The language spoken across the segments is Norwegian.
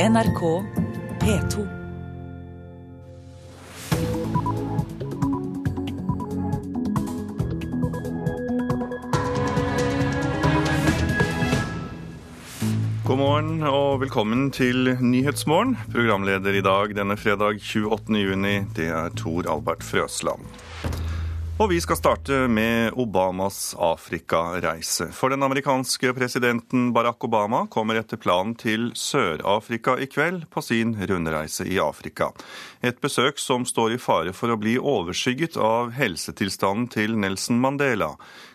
NRK P2. God morgen og velkommen til Nyhetsmorgen. Programleder i dag denne fredag 28. juni, det er Tor Albert Frøsland. Og vi skal starte med Obamas Afrikareise. For den amerikanske presidenten Barack Obama kommer etter planen til Sør-Afrika i kveld på sin rundreise i Afrika. Et besøk som står i fare for å bli overskygget av helsetilstanden til Nelson Mandela.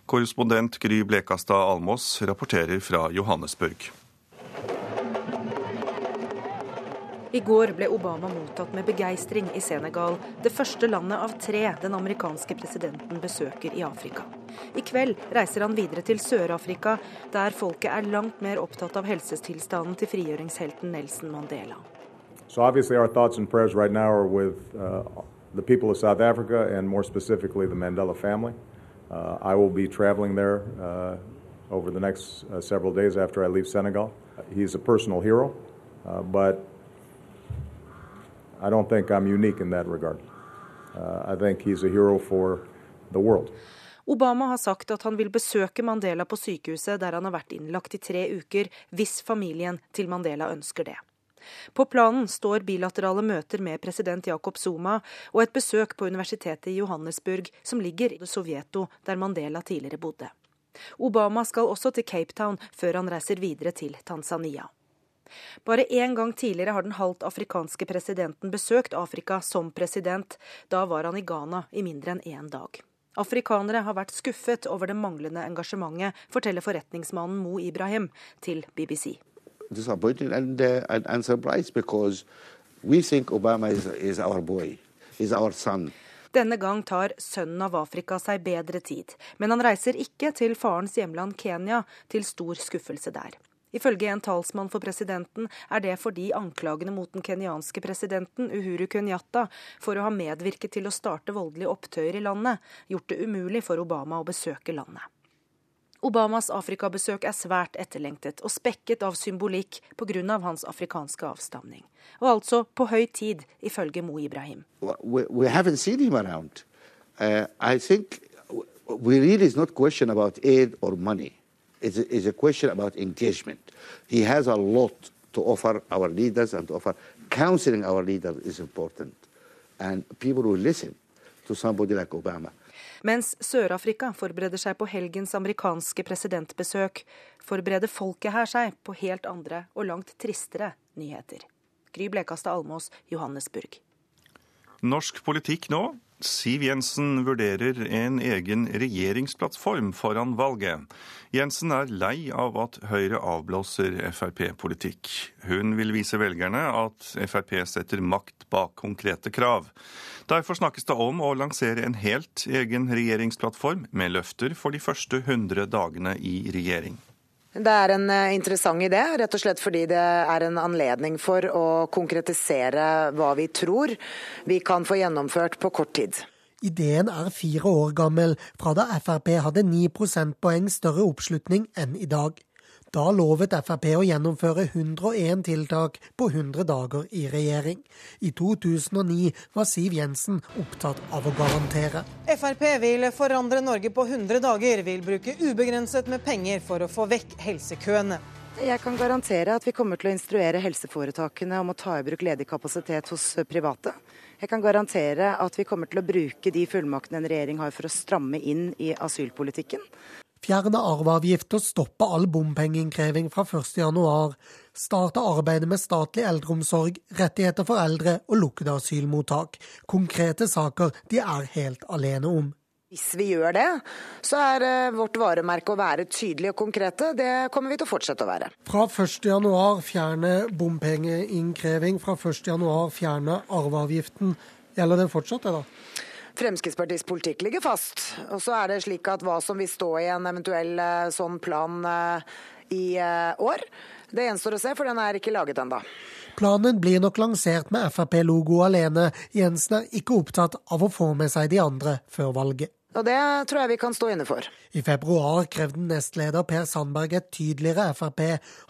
Korrespondent Gry Blekastad Almås rapporterer fra Johannesburg. I går ble Obama mottatt med begeistring i Senegal, det første landet av tre den amerikanske presidenten besøker i Afrika. I kveld reiser han videre til Sør-Afrika, der folket er langt mer opptatt av helsetilstanden til frigjøringshelten Nelson Mandela. So obviously our thoughts and prayers right now are with uh, the people of South Africa and more specifically the Mandela family. Uh, I will be traveling there uh, over the next uh, several days after I leave Senegal. He's a personal hero, uh, but I don't think I'm unique in that regard. Uh, I think he's a hero for the world. Obama har sagt at han vil besøke Mandela på sykehuset der han har vært innlagt i tre uker, hvis familien til Mandela ønsker det. På planen står bilaterale møter med president Jacob Zuma og et besøk på universitetet i Johannesburg, som ligger i Sovjeto, der Mandela tidligere bodde. Obama skal også til Cape Town før han reiser videre til Tanzania. Bare én gang tidligere har den halvt afrikanske presidenten besøkt Afrika som president. Da var han i Ghana i mindre enn én dag. Afrikanere har vært skuffet over det manglende engasjementet, forteller forretningsmannen Mo Ibrahim til BBC. and, uh, and, and we think Obama is, is our boy, is our son. Denne gang tar sønnen av Afrika seg bedre tid, men han reiser ikke til farens hjemland Kenya, til stor skuffelse der. Ifølge en talsmann for presidenten er det fordi anklagene mot den kenyanske presidenten Uhuru Kenyatta for å ha medvirket til å starte voldelige opptøyer i landet, gjort det umulig for Obama å besøke landet. Obamas Afrikabesøk er svært etterlengtet og spekket av symbolikk pga. hans afrikanske avstamning. Og altså på høy tid, ifølge Mo Ibrahim. We, we. Uh, I think really is not question about aid or money. It's a, it's a question about engagement. He has a lot to offer our leaders and to offer counseling our leaders is important. And people will listen to somebody like Obama. Mens Sør-Afrika forbereder seg på helgens amerikanske presidentbesøk, forbereder folket her seg på helt andre og langt tristere nyheter. Gry Blekastad Almås, Johannesburg. Norsk politikk nå. Siv Jensen vurderer en egen regjeringsplattform foran valget. Jensen er lei av at Høyre avblåser Frp-politikk. Hun vil vise velgerne at Frp setter makt bak konkrete krav. Derfor snakkes det om å lansere en helt egen regjeringsplattform med løfter for de første 100 dagene i regjering. Det er en interessant idé, rett og slett fordi det er en anledning for å konkretisere hva vi tror vi kan få gjennomført på kort tid. Ideen er fire år gammel, fra da Frp hadde 9 prosentpoeng større oppslutning enn i dag. Da lovet Frp å gjennomføre 101 tiltak på 100 dager i regjering. I 2009 var Siv Jensen opptatt av å garantere. Frp vil forandre Norge på 100 dager, vil bruke ubegrenset med penger for å få vekk helsekøene. Jeg kan garantere at vi kommer til å instruere helseforetakene om å ta i bruk ledig kapasitet hos private. Jeg kan garantere at vi kommer til å bruke de fullmaktene en regjering har for å stramme inn i asylpolitikken fjerne arveavgift og stoppe all bompengeinnkreving fra 1.1. Starte arbeidet med statlig eldreomsorg, rettigheter for eldre og lukkede asylmottak. Konkrete saker de er helt alene om. Hvis vi gjør det, så er vårt varemerke å være tydelige og konkrete. Det kommer vi til å fortsette å være. Fra 1.1 fjerne bompengeinnkreving, fra 1.1 fjerne arveavgiften. Gjelder det fortsatt, det da? Fremskrittspartiets politikk ligger fast. Og så er det slik at hva som vil stå i en eventuell sånn plan i år, det gjenstår å se, for den er ikke laget ennå. Planen blir nok lansert med Frp-logo alene. Jensen er ikke opptatt av å få med seg de andre før valget. Og det tror jeg vi kan stå inne for. I februar krevde nestleder Per Sandberg et tydeligere Frp.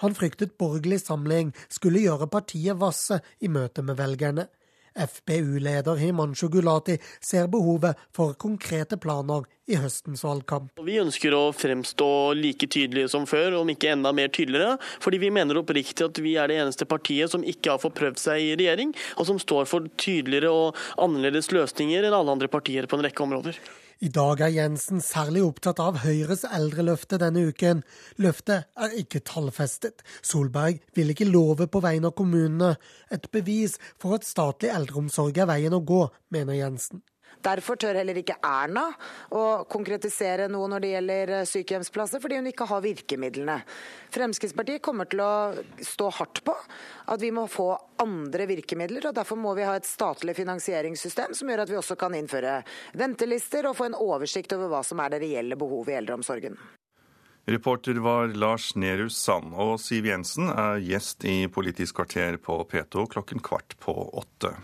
Han fryktet borgerlig samling skulle gjøre partiet vasse i møte med velgerne. FpU-leder Himanshu Gulati ser behovet for konkrete planer i høstens valgkamp. Vi ønsker å fremstå like tydelige som før, om ikke enda mer tydeligere. Fordi vi mener oppriktig at vi er det eneste partiet som ikke har fått prøvd seg i regjering, og som står for tydeligere og annerledes løsninger enn alle andre partier på en rekke områder. I dag er Jensen særlig opptatt av Høyres eldreløfte denne uken. Løftet er ikke tallfestet. Solberg vil ikke love på vegne av kommunene. Et bevis for at statlig eldreomsorg er veien å gå, mener Jensen. Derfor tør heller ikke Erna å konkretisere noe når det gjelder eh, sykehjemsplasser, fordi hun ikke har virkemidlene. Fremskrittspartiet kommer til å stå hardt på at vi må få andre virkemidler. og Derfor må vi ha et statlig finansieringssystem som gjør at vi også kan innføre ventelister og få en oversikt over hva som er det reelle behovet i eldreomsorgen. Reporter var Lars Nehru Sand, og Siv Jensen er gjest i Politisk kvarter på P2 klokken kvart på åtte.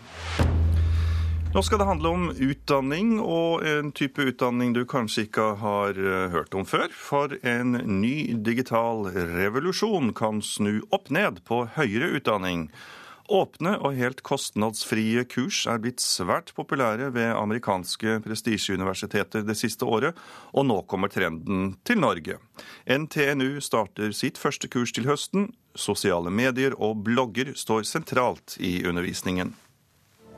Nå skal det handle om utdanning, og en type utdanning du kanskje ikke har eh, hørt om før. For en ny digital revolusjon kan snu opp ned på høyere utdanning. Åpne og helt kostnadsfrie kurs er blitt svært populære ved amerikanske prestisjeuniversiteter det siste året, og nå kommer trenden til Norge. NTNU starter sitt første kurs til høsten. Sosiale medier og blogger står sentralt i undervisningen.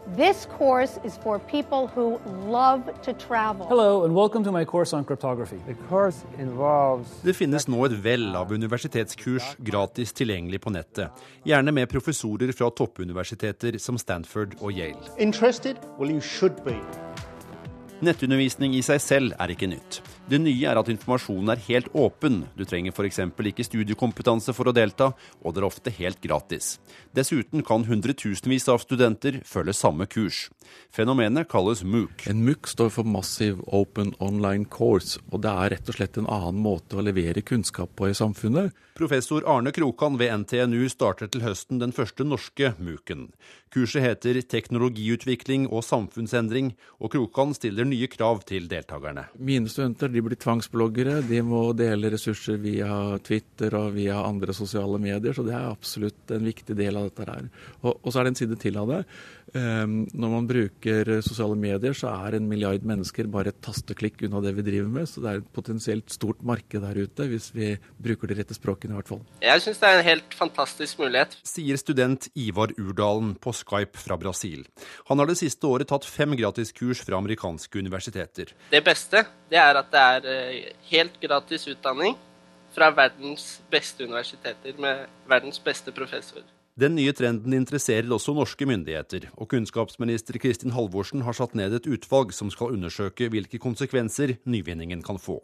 This course is for people who love to travel. Hello and welcome to my course on cryptography. The course involves Det finnes nå et vell av universitetskurs gratis tilgjengelig på nettet. Gjerne med professorer fra toppuniversiteter som Stanford og Yale. Interested? Well, you should be. Nettundervisning i seg selv er ikke nytt. Det nye er at informasjonen er helt åpen. Du trenger f.eks. ikke studiekompetanse for å delta, og det er ofte helt gratis. Dessuten kan hundretusenvis av studenter følge samme kurs. Fenomenet kalles MOOC. En MOOC står for Massive Open Online Course, og det er rett og slett en annen måte å levere kunnskap på i samfunnet. Professor Arne Krokan ved NTNU starter til høsten den første norske MOOC-en. Kurset heter Teknologiutvikling og samfunnsendring, og Krokan stiller nye krav til deltakerne. Mine studenter de blir tvangsbloggere, de må dele ressurser via Twitter og via andre sosiale medier, så det er absolutt en viktig del av dette her. Og, og så er det en side til av det. Ehm, når man bruker sosiale medier, så er en milliard mennesker bare et tasteklikk unna det vi driver med. Så det er et potensielt stort marked der ute, hvis vi bruker de rette språkene i hvert fall. Jeg syns det er en helt fantastisk mulighet. Sier student Ivar Urdalen på Skype fra Brasil. Han har det siste året tatt fem gratiskurs fra amerikanske universiteter. Det beste det er at det er eh, helt gratis utdanning fra verdens beste universiteter med verdens beste professorer. Den nye trenden interesserer også norske myndigheter, og kunnskapsminister Kristin Halvorsen har satt ned et utvalg som skal undersøke hvilke konsekvenser nyvinningen kan få.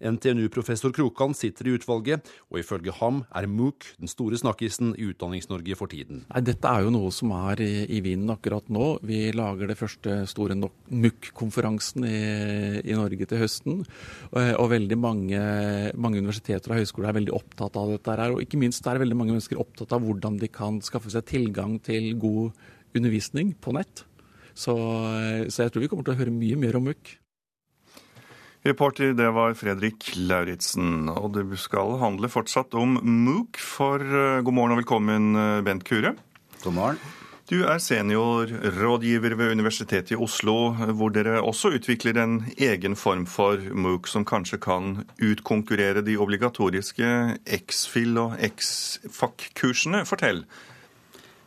NTNU-professor Krokan sitter i utvalget, og ifølge ham er MOOC den store snakkisen i Utdannings-Norge for tiden. Nei, dette er jo noe som er i, i vinden akkurat nå. Vi lager det første store MOOC-konferansen i, i, Norge til høsten. Og, og veldig mange, mange, universiteter og høyskoler er veldig opptatt av dette. her, Og ikke minst er veldig mange mennesker opptatt av hvordan de kan skaffe seg tilgang til god undervisning på nett. Så, så jeg tror vi kommer til å høre mye mer om MOOC. Reporter, det var Fredrik Lauritzen. Og det skal handle fortsatt om MOOC, for uh, god morgen og velkommen, uh, Bent Kure. God morgen. Du er seniorrådgiver ved Universitetet i Oslo, hvor dere også utvikler en egen form for MOOC som kanskje kan utkonkurrere de obligatoriske X-FIL- og X-FAC-kursene. Fortell.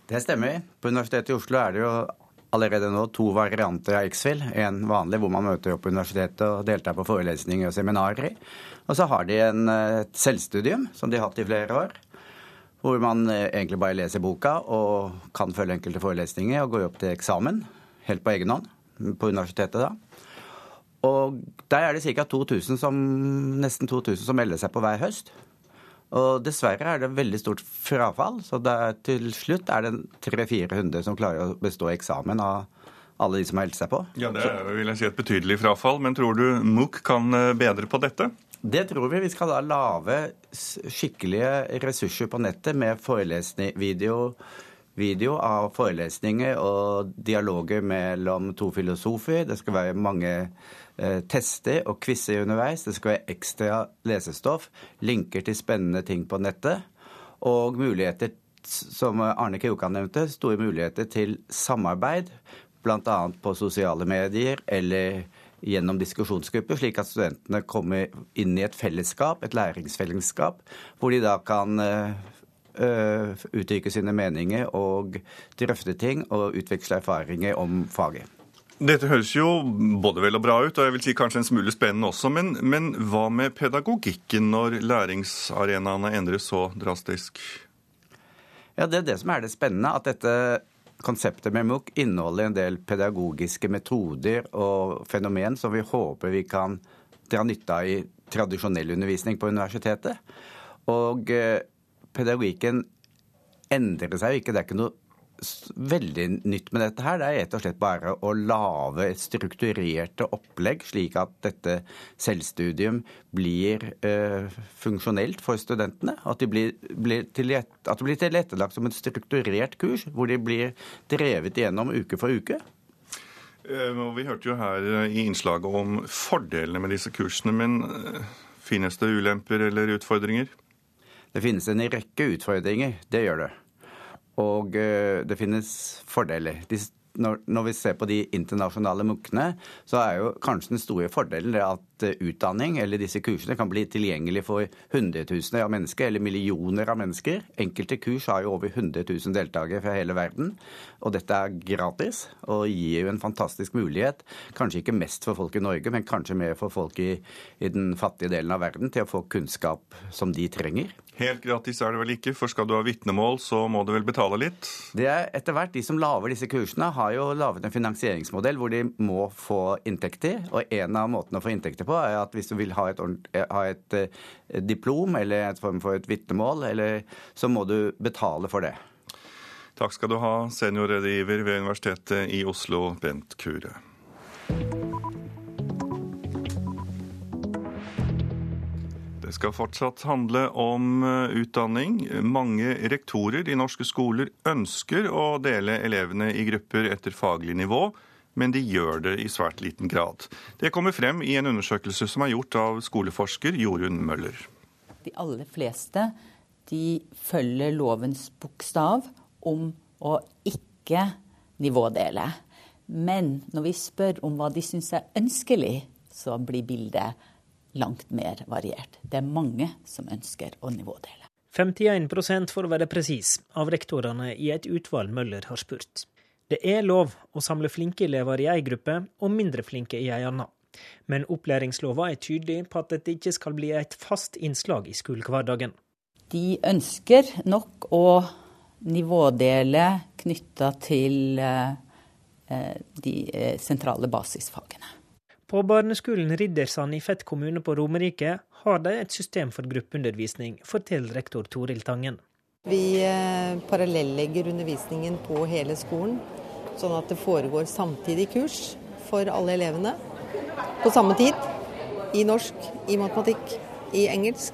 Det stemmer. På Universitetet i Oslo er det jo allerede nå to varianter av X-FIL. En vanlig hvor man møter opp på universitetet og deltar på forelesninger og seminarer. Og så har de en, et selvstudium som de har hatt i flere år. Hvor man eh, egentlig bare leser boka og kan følge enkelte forelesninger og gå opp til eksamen helt på egen hånd på universitetet da. Og der er det ca. nesten 2000 som melder seg på hver høst. Og dessverre er det veldig stort frafall, så er, til slutt er det 300-400 som klarer å bestå eksamen av alle de som har meldt seg på. Ja, Det er vil jeg si et betydelig frafall, men tror du MOOC kan eh, bedre på dette? Det tror vi. Vi skal da lage skikkelige ressurser på nettet med video, video av forelesninger og dialoger mellom to filosofer. Det skal være mange tester og quizer underveis. Det skal være ekstra lesestoff, linker til spennende ting på nettet. Og muligheter, som Arne Krokan nevnte, store muligheter til samarbeid. Bl.a. på sosiale medier eller gjennom diskusjonsgrupper, slik at studentene kommer inn i et fellesskap, et læringsfellesskap, hvor de da kan eh, Eh, uttrykke sine meninger og drøfte ting og utveksle erfaringer om faget. Dette høres jo både vel og bra ut, og jeg vil si kanskje en smule spennende også. Men, men hva med pedagogikken når læringsarenaene endres så drastisk? Ja, Det er det som er det spennende. At dette konseptet med MOOC inneholder en del pedagogiske metoder og fenomen som vi håper vi kan dra nytte av i tradisjonell undervisning på universitetet. Og eh, pedagogikken endrer seg jo ikke. Det er ikke noe veldig nytt med dette her. Det er rett og slett bare å lage strukturerte opplegg, slik at dette selvstudium blir uh, funksjonelt for studentene. At, de blir, blir tilret, at det blir tilrettelagt som et strukturert kurs, hvor de blir drevet igjennom uke for uke. Uh, vi hørte jo her i innslaget om fordelene med disse kursene, men uh, finnes det ulemper eller utfordringer? Det finnes en rekke utfordringer, det gjør det. Og eh, det finnes fordeler. De når, når, vi ser på de internasjonale munkene, så er jo kanskje den store fordelen det at utdanning eller disse kursene kan bli tilgjengelig for hundretusener av mennesker, eller millioner av mennesker. Enkelte kurs har jo over 100 000 deltakere fra hele verden. Og dette er gratis og gir jo en fantastisk mulighet, kanskje ikke mest for folk i Norge, men kanskje mer for folk i, i den fattige delen av verden, til å få kunnskap som de trenger. Helt gratis er det vel ikke, for skal du ha vitnemål, så må du vel betale litt? Det er etter hvert, De som lager disse kursene, har jo laget en finansieringsmodell hvor de må få inntekter. Og en av måtene å få inntekter på er at hvis du vil ha et, ha et, eh, diplom eller et form for et vitnemål, så må du betale for det. Takk skal du ha, seniorrådgiver ved Universitetet i Oslo, Bent Kure. Det skal fortsatt handle om eh, utdanning. Mange rektorer i norske skoler ønsker å dele elevene i grupper etter faglig nivå, men de gjør det i svært liten grad. Det kommer frem i en undersøkelse som er gjort av skoleforsker Jorunn Møller. De aller fleste de følger lovens bokstav om å ikke nivådele. Men når vi spør om hva de syns er ønskelig, så blir bildet langt mer variert. Det er mange som ønsker å nivådele. 51 for å være presis, av rektorene i et utvalg Møller har spurt. Det er lov å samle flinke elever i ei gruppe og mindre flinke i ei anna. Men opplæringslova er tydelig på at dette ikke skal bli et fast innslag i skolehverdagen. De ønsker nok å nivådele knytta til eh, eh, de eh, sentrale basisfagene. På barneskolen Riddersand i Fett kommune på Romerike har de et system for gruppeundervisning, forteller rektor Toril Tangen. Vi parallellegger undervisningen på hele skolen, sånn at det foregår samtidig kurs for alle elevene på samme tid. I norsk, i matematikk, i engelsk.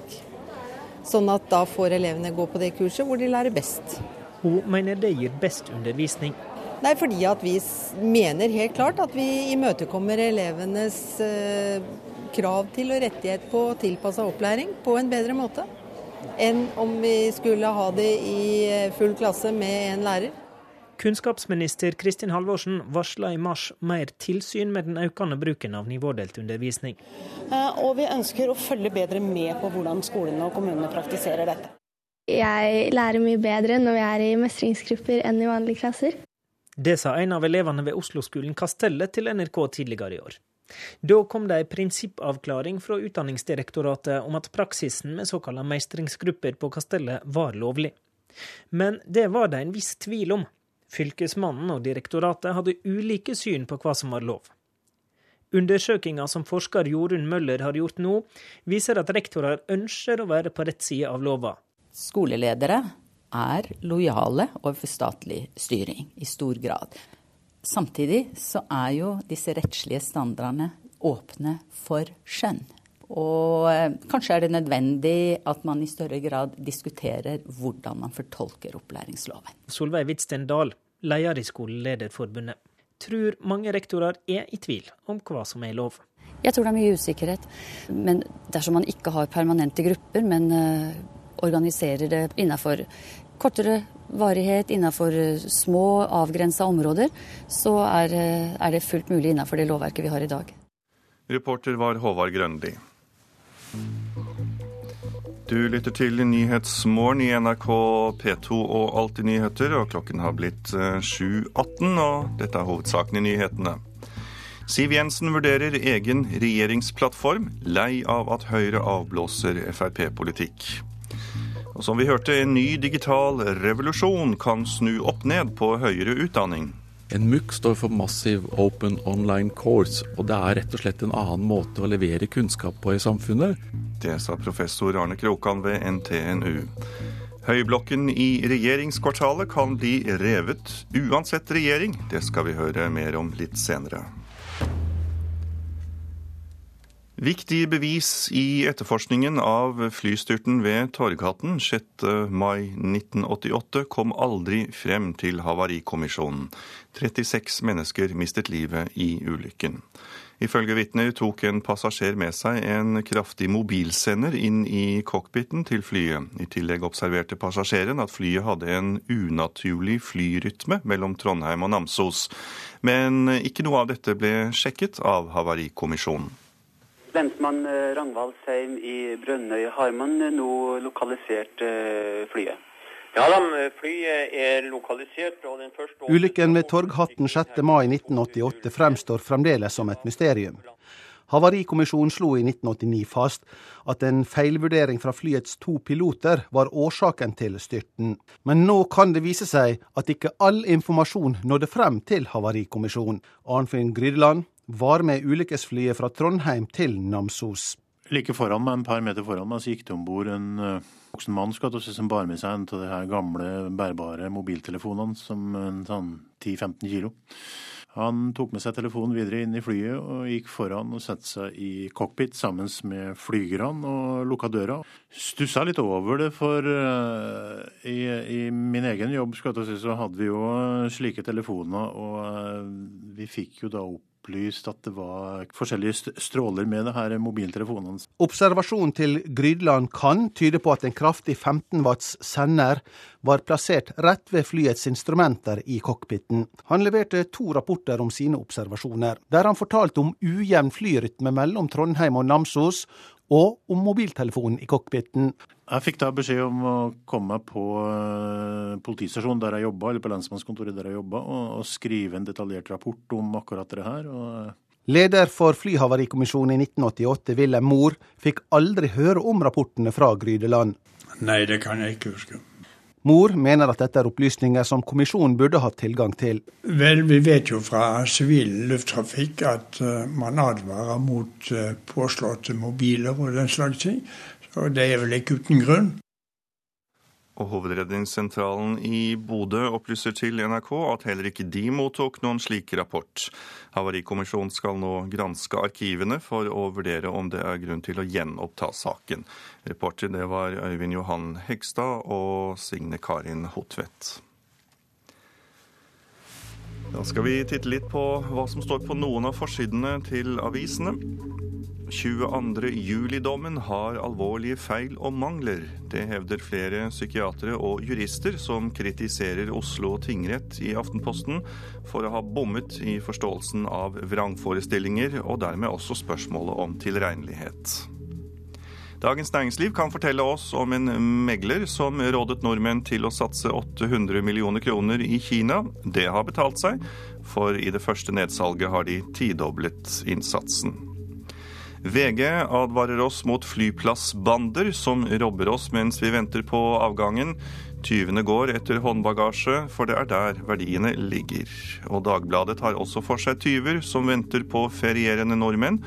Sånn at da får elevene gå på det kurset hvor de lærer best. Hun mener det gir best undervisning. Nei, fordi at vi mener helt klart at vi imøtekommer elevenes eh, krav til og rettighet på tilpassa opplæring på en bedre måte enn om vi skulle ha det i eh, full klasse med en lærer. Kunnskapsminister Kristin Halvorsen varsla i mars mer tilsyn med den økende bruken av nivådelt undervisning. Eh, og vi ønsker å følge bedre med på hvordan skolene og kommunene praktiserer dette. Jeg lærer mye bedre når vi er i mestringsgrupper enn i vanlige klasser. Det sa en av elevene ved Oslo-skolen Kastellet til NRK tidligere i år. Da kom det ei prinsippavklaring fra Utdanningsdirektoratet om at praksisen med såkalla meistringsgrupper på Kastellet var lovlig. Men det var det en viss tvil om. Fylkesmannen og direktoratet hadde ulike syn på hva som var lov. Undersøkinga som forsker Jorunn Møller har gjort nå, viser at rektorer ønsker å være på rett side av lova. Skoleledere er lojale overfor statlig styring i stor grad. Samtidig så er jo disse rettslige standardene åpne for skjønn. Og eh, kanskje er det nødvendig at man i større grad diskuterer hvordan man fortolker opplæringsloven. Solveig Hvitsten Dahl, leder i Skolelederforbundet, tror mange rektorer er i tvil om hva som er lov. Jeg tror det er mye usikkerhet. Men dersom man ikke har permanente grupper, men uh, organiserer det innenfor kortere varighet, innenfor uh, små, avgrensa områder, så er det fullt mulig innenfor det lovverket vi har i dag. Reporter var Håvard Grønli. Du lytter til Nyhetsmorgen i NRK P2 og Alltid nyheter, og klokken har blitt 7.18, og dette er hovedsaken i nyhetene. Siv Jensen vurderer egen regjeringsplattform, lei av at Høyre avblåser Frp-politikk. Og som vi hørte, en ny digital revolusjon kan snu opp ned på høyere utdanning. En MOOC står for Massive Open Online Course, og det er rett og slett en annen måte å levere kunnskap på i samfunnet. Det sa professor Arne Krokan ved NTNU. Høyblokken i regjeringskvartalet kan bli revet uansett regjering. Det skal vi høre mer om litt senere. Viktige bevis i etterforskningen av flystyrten ved Torghatten 6. mai 1988 kom aldri frem til Havarikommisjonen. 36 mennesker mistet livet i ulykken. Ifølge vitner tok en passasjer med seg en kraftig mobilsender inn i cockpiten til flyet. I tillegg observerte passasjeren at flyet hadde en unaturlig flyrytme mellom Trondheim og Namsos. Men ikke noe av dette ble sjekket av Havarikommisjonen. Lensmann eh, Ragnvald Seim i Brønnøy, har man eh, nå lokalisert eh, flyet? Ja da, flyet er lokalisert. og den første... Ulykken ved Torghatten 6. mai 1988 fremstår fremdeles som et mysterium. Havarikommisjonen slo i 1989 fast at en feilvurdering fra flyets to piloter var årsaken til styrten. Men nå kan det vise seg at ikke all informasjon nådde frem til Havarikommisjonen. Arnfinn Grydeland, var med ulykkesflyet fra Trondheim til Namsos. Like foran meg, en par meter foran meg, så gikk det om bord en uh, voksen mann som bar med seg en av de her gamle bærbare mobiltelefonene, som en sånn 10-15 kilo. Han tok med seg telefonen videre inn i flyet og gikk foran og satte seg i cockpit sammen med flygerne og lukka døra. Stussa litt over det, for uh, i, i, min egen jobb si, så hadde vi jo slike telefoner, og uh, vi fikk jo da opp opplyst at det var forskjellige stråler med det her mobiltelefonene. Observasjonen til Grydland kan tyde på at en kraftig 15 watts sender var plassert rett ved flyets instrumenter i cockpiten. Han leverte to rapporter om sine observasjoner, der han fortalte om ujevn flyrytme mellom Trondheim og Namsos, og om mobiltelefonen i cockpiten. Jeg fikk da beskjed om å komme på eh, politistasjonen der jeg jobba, eller på lensmannskontoret der jeg jobba, og, og, skrive en detaljert rapport om akkurat det her. Og... Eh, Leder for Flyhavarikommisjonen i 1988, Wilhelm Mohr, fikk aldri høre om rapportene fra Grydeland. Nei, det kan jeg ikke huske. Mohr mener at dette er opplysninger som kommisjonen burde hatt tilgang til. Vel, vi vet jo fra sivil lufttrafikk at uh, man advarer mot uh, påslåtte mobiler og den slags ting. Og det er vel ikke uten grunn. Og Hovedredningssentralen i Bodø opplyser til NRK at heller ikke de mottok noen slik rapport. Havarikommisjonen skal nå granske arkivene for å vurdere om det er grunn til å gjenoppta saken. Reporter det var Øyvind Johan Hegstad og Signe Karin Hotvedt. Da skal vi titte litt på hva som står på noen av forsidene til avisene. 22. juli-dommen har alvorlige feil og mangler. Det hevder flere psykiatere og jurister som kritiserer Oslo tingrett i Aftenposten for å ha bommet i forståelsen av vrangforestillinger, og dermed også spørsmålet om tilregnelighet. Dagens Næringsliv kan fortelle oss om en megler som rådet nordmenn til å satse 800 millioner kroner i Kina. Det har betalt seg, for i det første nedsalget har de tidoblet innsatsen. VG advarer oss mot flyplassbander som robber oss mens vi venter på avgangen. Tyvene går etter håndbagasje, for det er der verdiene ligger. Og Dagbladet tar også for seg tyver som venter på ferierende nordmenn,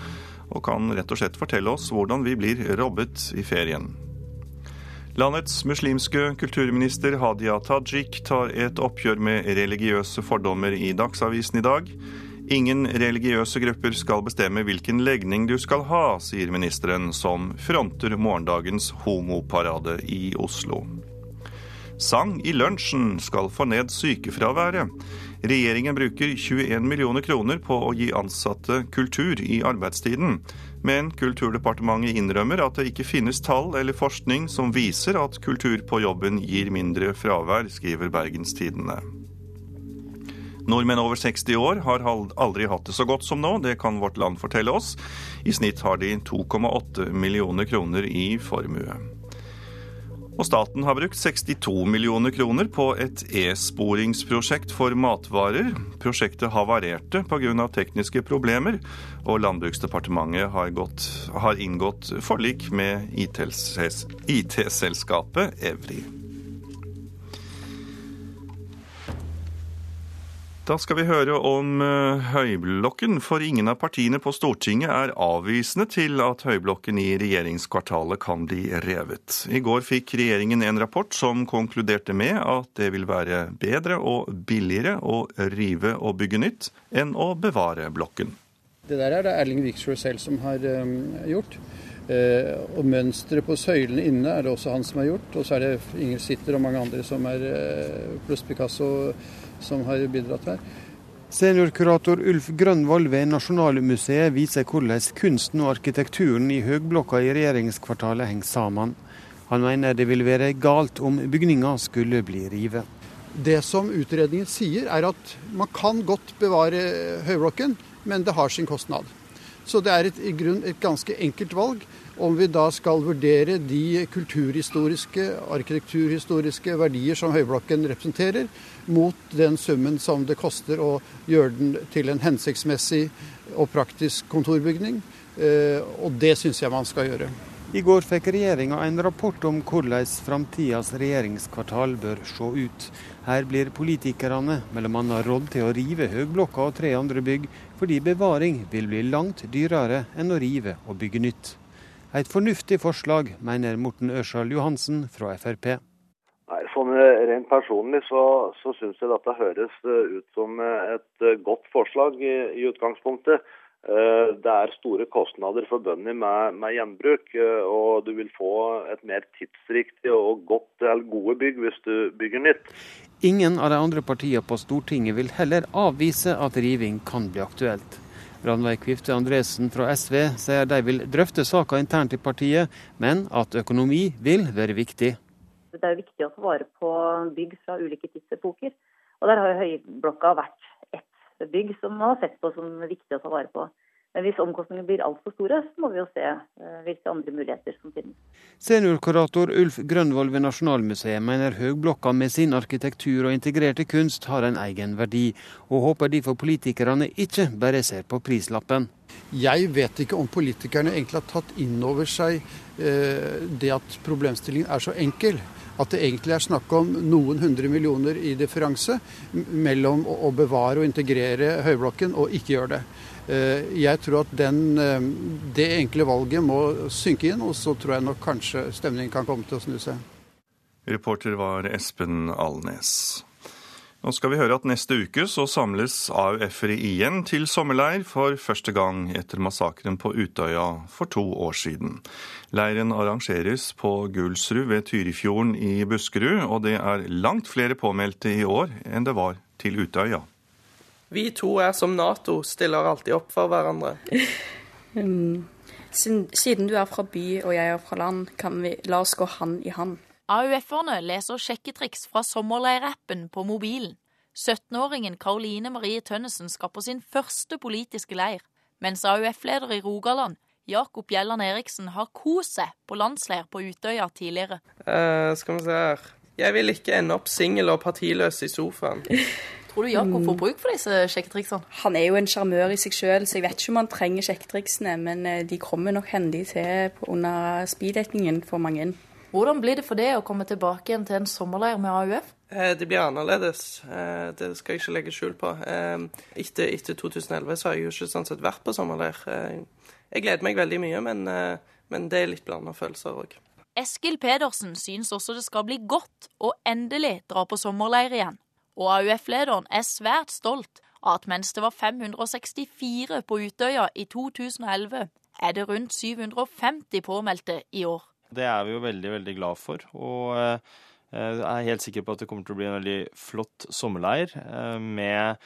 og kan rett og slett fortelle oss hvordan vi blir robbet i ferien. Landets muslimske kulturminister Hadia Tajik tar et oppgjør med religiøse fordommer i Dagsavisen i dag. Ingen religiøse grupper skal bestemme hvilken legning du skal ha, sier ministeren, som fronter morgendagens homoparade i Oslo. Sang i lunsjen skal få ned sykefraværet. Regjeringen bruker 21 millioner kroner på å gi ansatte kultur i arbeidstiden. Men Kulturdepartementet innrømmer at det ikke finnes tall eller forskning som viser at kultur på jobben gir mindre fravær, skriver Bergenstidene. Nordmenn over 60 år har aldri hatt det så godt som nå, det kan Vårt Land fortelle oss. I snitt har de 2,8 millioner kroner i formue. Og staten har brukt 62 millioner kroner på et e-sporingsprosjekt for matvarer. Prosjektet havarerte pga. tekniske problemer, og Landbruksdepartementet har, gått, har inngått forlik med IT-selskapet Evry. Da skal vi høre om eh, Høyblokken, for ingen av partiene på Stortinget er avvisende til at Høyblokken i regjeringskvartalet kan bli revet. I går fikk regjeringen en rapport som konkluderte med at det vil være bedre og billigere å rive og bygge nytt enn å bevare blokken. Det der er det Erling Viksjø selv som har um, gjort. Uh, og mønsteret på søylene inne er det også han som har gjort. Og så er det Inger Sitter og mange andre som er pluss Picasso som har bidratt her. Seniorkurator Ulf Grønvoll ved Nasjonalmuseet viser hvordan kunsten og arkitekturen i høgblokka i regjeringskvartalet henger sammen. Han mener det vil være galt om bygninga skulle bli rive. Det som utredningen sier, er at man kan godt bevare høyblokken, men det har sin kostnad. Så det er et, i grunn et ganske enkelt valg om vi da skal vurdere de kulturhistoriske, arkitekturhistoriske verdier som Høyblokken representerer, mot den summen som det koster å gjøre den til en hensiktsmessig og praktisk kontorbygning. Eh, og det syns jeg man skal gjøre. I går fikk regjeringa en rapport om hvordan framtidas regjeringskvartal bør se ut. Her blir politikerne bl.a. rådd til å rive Høgblokka og tre andre bygg, fordi bevaring vil bli langt dyrere enn å rive og bygge nytt. Et fornuftig forslag, mener Morten Ørsal Johansen fra Frp. Nei, sånn eh, Rent personlig så, så syns jeg dette høres eh, ut som eh, et godt forslag i, i utgangspunktet. Det er store kostnader forbundet med, med gjenbruk, og du vil få et mer tidsriktig og godt eller gode bygg hvis du bygger nytt. Ingen av de andre partiene på Stortinget vil heller avvise at riving kan bli aktuelt. Ranveig Kvifte Andresen fra SV sier de vil drøfte saka internt i partiet, men at økonomi vil være viktig. Det er viktig å få vare på bygg fra ulike tidsepoker. Og der har jo Høyblokka vært ett bygg som man har sett på som viktig å ta vare på. Men hvis omkostningene blir altfor store, så må vi jo se eh, hvilke andre muligheter som finnes. Seniorkurator Ulf Grønvold ved Nasjonalmuseet mener Høgblokka med sin arkitektur og integrerte kunst har en egen verdi, og håper derfor politikerne ikke bare ser på prislappen. Jeg vet ikke om politikerne egentlig har tatt inn over seg eh, det at problemstillingen er så enkel at det egentlig er snakk om noen hundre millioner i differanse mellom å bevare og integrere høyblokken og ikke gjøre det. Eh, jeg tror at den, eh, det enkle valget må synke inn, og så tror jeg nok kanskje stemningen kan komme til å snu seg. Reporter var Espen Alnes. Nå skal vi høre at neste uke så samles AUF-ere igjen til sommerleir for første gang etter massakren på Utøya for to år siden. Leiren arrangeres på Gulsrud ved Tyrifjorden i Buskerud, og det er langt flere påmeldte i år enn det var til Utøya. Vi to er som Nato, stiller alltid opp for hverandre. Mm. Siden du er fra by og jeg er fra land, kan vi la oss gå hand i hand. AUF-erne leser sjekketriks fra sommerleirappen på mobilen. 17-åringen Karoline Marie Tønnesen skal på sin første politiske leir, mens AUF-leder i Rogaland, Jakob Gjelland Eriksen, har kost seg på landsleir på Utøya tidligere. Uh, skal vi se her Jeg vil ikke ende opp singel og partiløs i sofaen. Tror du Jakob får bruk for disse sjekketriksene? Han er jo en sjarmør i seg sjøl, så jeg vet ikke om han trenger sjekketriksene, men eh, de kommer nok hendig til under speeddatingen for mange. Hvordan blir det for deg å komme tilbake igjen til en sommerleir med AUF? Eh, det blir annerledes, eh, det skal jeg ikke legge skjul på. Etter, etter 2011 så har jeg jo ikke sånn sett vært på sommerleir. Jeg gleder meg veldig mye, men, men det er litt blanda følelser òg. Eskil Pedersen syns også det skal bli godt å endelig dra på sommerleir igjen. Og AUF-lederen er svært stolt av at mens det var 564 på Utøya i 2011, er det rundt 750 påmeldte i år. Det er vi jo veldig, veldig glad for. Og eh, jeg er helt sikker på at det kommer til å bli en veldig flott sommerleir eh, med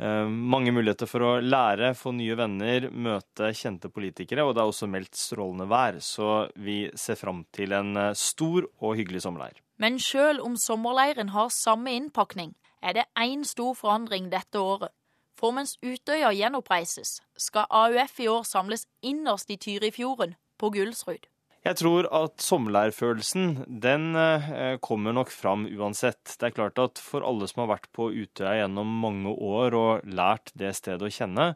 eh, mange muligheter for å lære, få nye venner, møte kjente politikere. Og det er også meldt strålende vær, så vi ser fram til en stor og hyggelig sommerleir. Men sjøl om sommerleiren har samme innpakning, er det én stor forandring dette året. For mens Utøya gjenoppreises, skal AUF i år samles innerst i Tyrifjorden, på Gullsrud. Jeg tror at sommerleirfølelsen den eh, kommer nok fram uansett. Det er klart at for alle som har vært på Utøya gjennom mange år og lært det stedet å kjenne,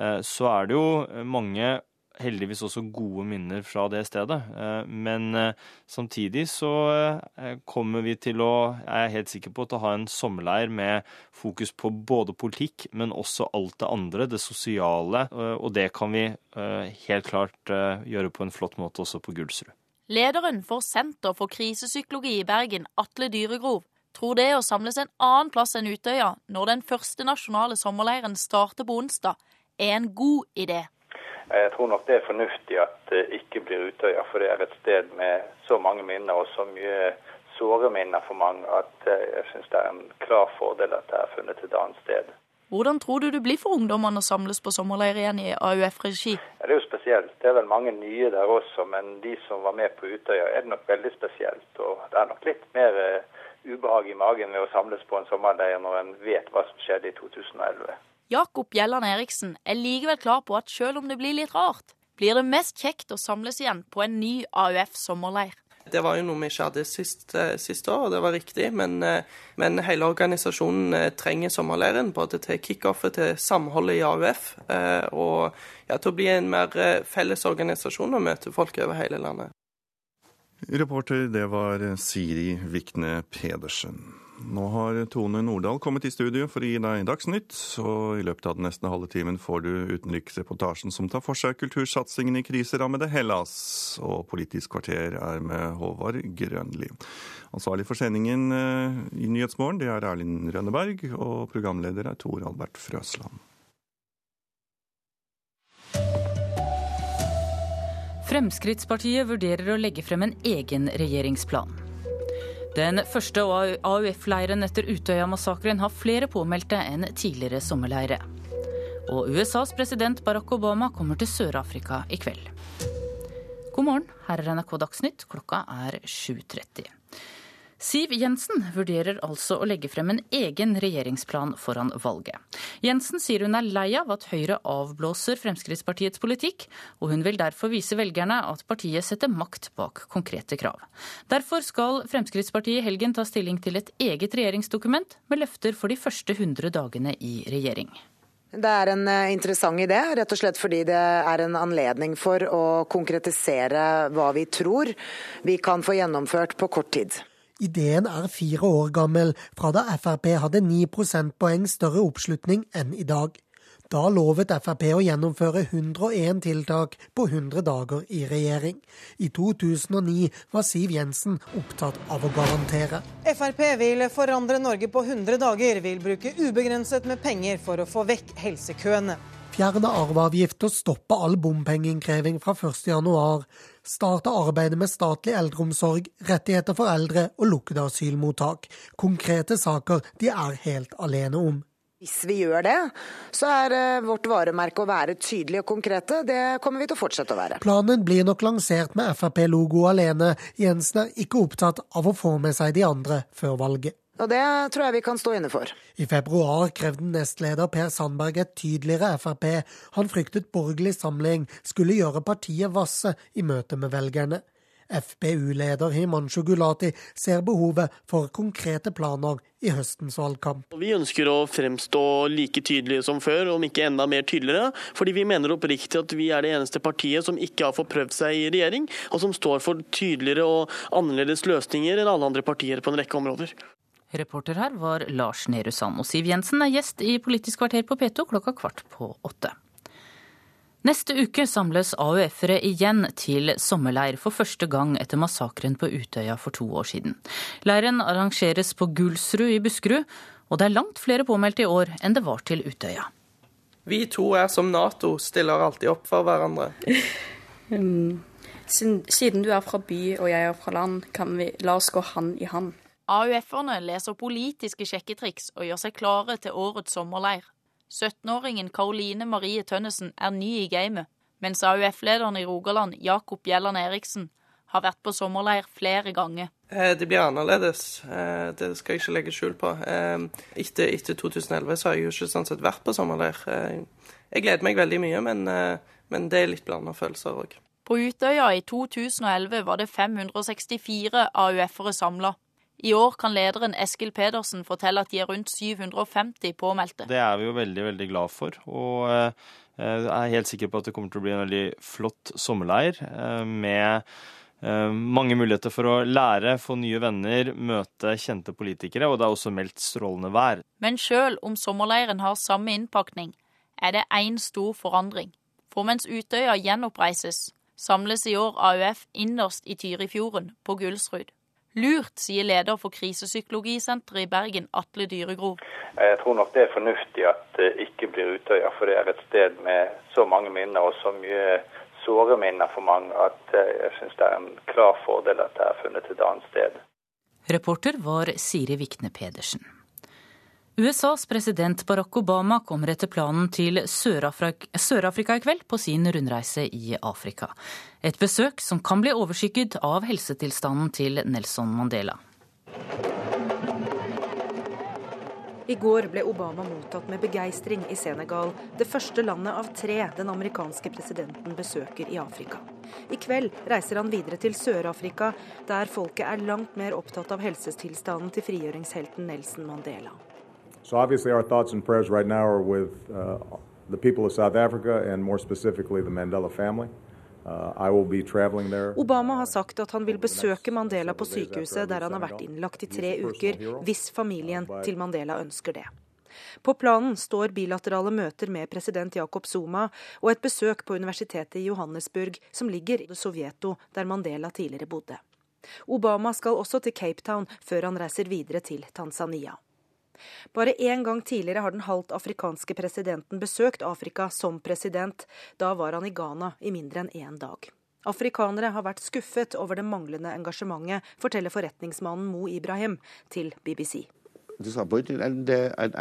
eh, så er det jo mange heldigvis også gode minner fra det stedet. Eh, men eh, samtidig så eh, kommer vi til å, jeg er helt sikker på, til å ha en sommerleir med fokus på både politikk, men også alt det andre, det sosiale. Og det kan vi helt klart gjøre på en flott måte også på Gulsrud. Lederen for Senter for krisepsykologi i Bergen, Atle Dyregrov, tror det å samles en annen plass enn Utøya når den første nasjonale sommerleiren starter på onsdag, er en god idé. Jeg tror nok det er fornuftig at det ikke blir Utøya, for det er et sted med så mange minner og så mye såre minner for mange at jeg syns det er en klar fordel at det er funnet et annet sted. Hvordan tror du det blir for ungdommene å samles på sommerleir igjen i AUF-regi? Ja, det er jo spesielt. Det er vel mange nye der også, men de som var med på Utøya er det nok veldig spesielt. Og det er nok litt mer uh, ubehag i magen ved å samles på en sommerleir når en vet hva som skjedde i 2011. Jakob Gjelland Eriksen er likevel klar på at selv om det blir litt rart, blir det mest kjekt å samles igjen på en ny AUF sommerleir. Det var jo noe vi ikke hadde sist, eh, sist år, og det var riktig. Men, eh, men hele organisasjonen eh, trenger sommerleiren, både til kickoffet til samholdet i AUF og ja, til å bli en mer felles organisasjon og møte folk over hele landet. Reporter, det var Siri Vikne Pedersen. Nå har Tone Nordahl kommet i studio for å gi deg Dagsnytt, og i løpet av den neste halve timen får du utenriksreportasjen som tar for seg kultursatsingen i kriserammede Hellas. Og Politisk kvarter er med Håvard Grønli. Ansvarlig for sendingen eh, i Nyhetsmorgen det er Erlind Rønneberg, og programleder er Tor Albert Frøsland. Fremskrittspartiet vurderer å legge frem en egen regjeringsplan. Den første AUF-leiren etter Utøya-massakren har flere påmeldte enn tidligere sommerleire. Og USAs president Barack Obama kommer til Sør-Afrika i kveld. God morgen, her er NRK Dagsnytt. Klokka er 7.30. Siv Jensen vurderer altså å legge frem en egen regjeringsplan foran valget. Jensen sier hun er lei av at Høyre avblåser Fremskrittspartiets politikk, og hun vil derfor vise velgerne at partiet setter makt bak konkrete krav. Derfor skal Fremskrittspartiet i helgen ta stilling til et eget regjeringsdokument med løfter for de første 100 dagene i regjering. Det er en eh, interessant idé, rett og slett fordi det er en anledning for å konkretisere hva vi tror vi kan få gjennomført på kort tid. Ideen er fire år gammel, fra da Frp hadde ni prosentpoeng større oppslutning enn i dag. Da lovet Frp å gjennomføre 101 tiltak på 100 dager i regjering. I 2009 var Siv Jensen opptatt av å garantere. Frp vil forandre Norge på 100 dager, vil bruke ubegrenset med penger for å få vekk helsekøene fjerne arveavgift og stoppe all bompengeinnkreving fra 1.1. Starte arbeidet med statlig eldreomsorg, rettigheter for eldre og lukkede asylmottak. Konkrete saker de er helt alene om. Hvis vi gjør det, så er eh, vårt varemerke å være tydelige og konkrete. Det kommer vi til å fortsette å være. Planen blir nok lansert med Frp-logo alene. Jensen er ikke opptatt av å få med seg de andre før valget. Og det tror jeg vi kan stå inne for. I februar krevde nestleder Per Sandberg et tydeligere Frp. Han fryktet borgerlig samling skulle gjøre partiet vasse i møte med velgerne. FpU-leder Himanshu Gulati ser behovet for konkrete planer i høstens valgkamp. Vi ønsker å fremstå like tydelige som før, om ikke enda mer tydeligere. Fordi vi mener oppriktig at vi er det eneste partiet som ikke har fått prøvd seg i regjering, og som står for tydeligere og annerledes løsninger enn alle andre partier på en rekke områder. Reporter her var Lars Nehru Sand. Og Siv Jensen er gjest i Politisk kvarter på P2 klokka kvart på åtte. Neste uke samles AUF-ere igjen til sommerleir for første gang etter massakren på Utøya for to år siden. Leiren arrangeres på Gulsrud i Buskerud, Og det er langt flere påmeldte i år enn det var til Utøya. Vi to er som Nato, stiller alltid opp for hverandre. um, siden du er fra by og jeg er fra land, kan vi la oss gå hand i hand. AUF-erne leser politiske sjekketriks og gjør seg klare til årets sommerleir. 17-åringen Karoline Marie Tønnesen er ny i gamet, mens AUF-lederen i Rogaland, Jakob Gjelland Eriksen, har vært på sommerleir flere ganger. Eh, det blir annerledes, eh, det skal jeg ikke legge skjul på. Eh, etter, etter 2011 så har jeg jo ikke sånn sett vært på sommerleir. Jeg gleder meg veldig mye, men, men det er litt blanda følelser òg. På Utøya i 2011 var det 564 AUF-ere samla. I år kan lederen Eskil Pedersen fortelle at de er rundt 750 påmeldte. Det er vi jo veldig, veldig glad for. Og jeg er helt sikker på at det kommer til å bli en veldig flott sommerleir med Eh, mange muligheter for å lære, få nye venner, møte kjente politikere, og det er også meldt strålende vær. Men sjøl om sommerleiren har samme innpakning, er det én stor forandring. For mens Utøya gjenoppreises, samles i år AUF innerst i Tyrifjorden, på Gullsrud. Lurt, sier leder for krisepsykologisenteret i Bergen, Atle Dyregrov. Jeg tror nok det er fornuftig at det ikke blir Utøya, for det er et sted med så mange minner og så mye såre minner for mange at eh, jeg syns det er en klar fordel at det er funnet et annet sted. Reporter var Siri Vikne Pedersen. USAs president Barack Obama kommer etter planen til Sør-Afrika i kveld på sin rundreise i Afrika. Et besøk som kan bli overskygget av helsetilstanden til Nelson Mandela. I går ble Obama mottatt med begeistring i Senegal, det første landet av tre den amerikanske presidenten besøker i Afrika. I kveld reiser han videre til Sør-Afrika, der folket er langt mer opptatt av helsetilstanden til frigjøringshelten Nelson Mandela. So obviously our thoughts and prayers right now are with uh, the people of South Africa and more specifically the Mandela family. Uh, Obama har sagt at han vil besøke Mandela på sykehuset der han har vært innlagt i tre uker, hvis familien til Mandela ønsker det. På planen står bilaterale møter med president Jacob Zuma og et besøk på universitetet i Johannesburg, som ligger i Sovjeto, der Mandela tidligere bodde. Obama skal også til Cape Town før han reiser videre til Tanzania. Bare én gang tidligere har den halvt afrikanske presidenten besøkt Afrika som president. Da var han i Ghana i mindre enn én dag. Afrikanere har vært skuffet over det manglende engasjementet, forteller forretningsmannen Mo Ibrahim til BBC. And, uh, and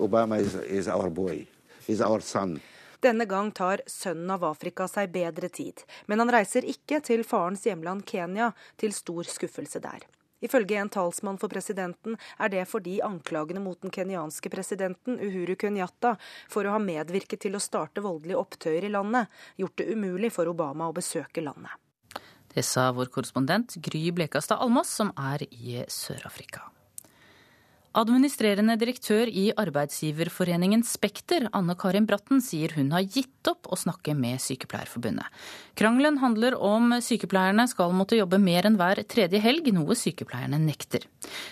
Obama is, is our boy, is our son. Denne gang tar sønnen av Afrika seg bedre tid, men han reiser ikke til farens hjemland Kenya, til stor skuffelse der. Ifølge en talsmann for presidenten er det fordi anklagene mot den kenyanske presidenten Uhuru Kenyatta for å ha medvirket til å starte voldelige opptøyer i landet, gjort det umulig for Obama å besøke landet. Det sa vår korrespondent Gry Blekastad Almås, som er i Sør-Afrika. Administrerende direktør i arbeidsgiverforeningen Spekter, Anne Karin Bratten, sier hun har gitt opp å snakke med Sykepleierforbundet. Krangelen handler om sykepleierne skal måtte jobbe mer enn hver tredje helg, noe sykepleierne nekter.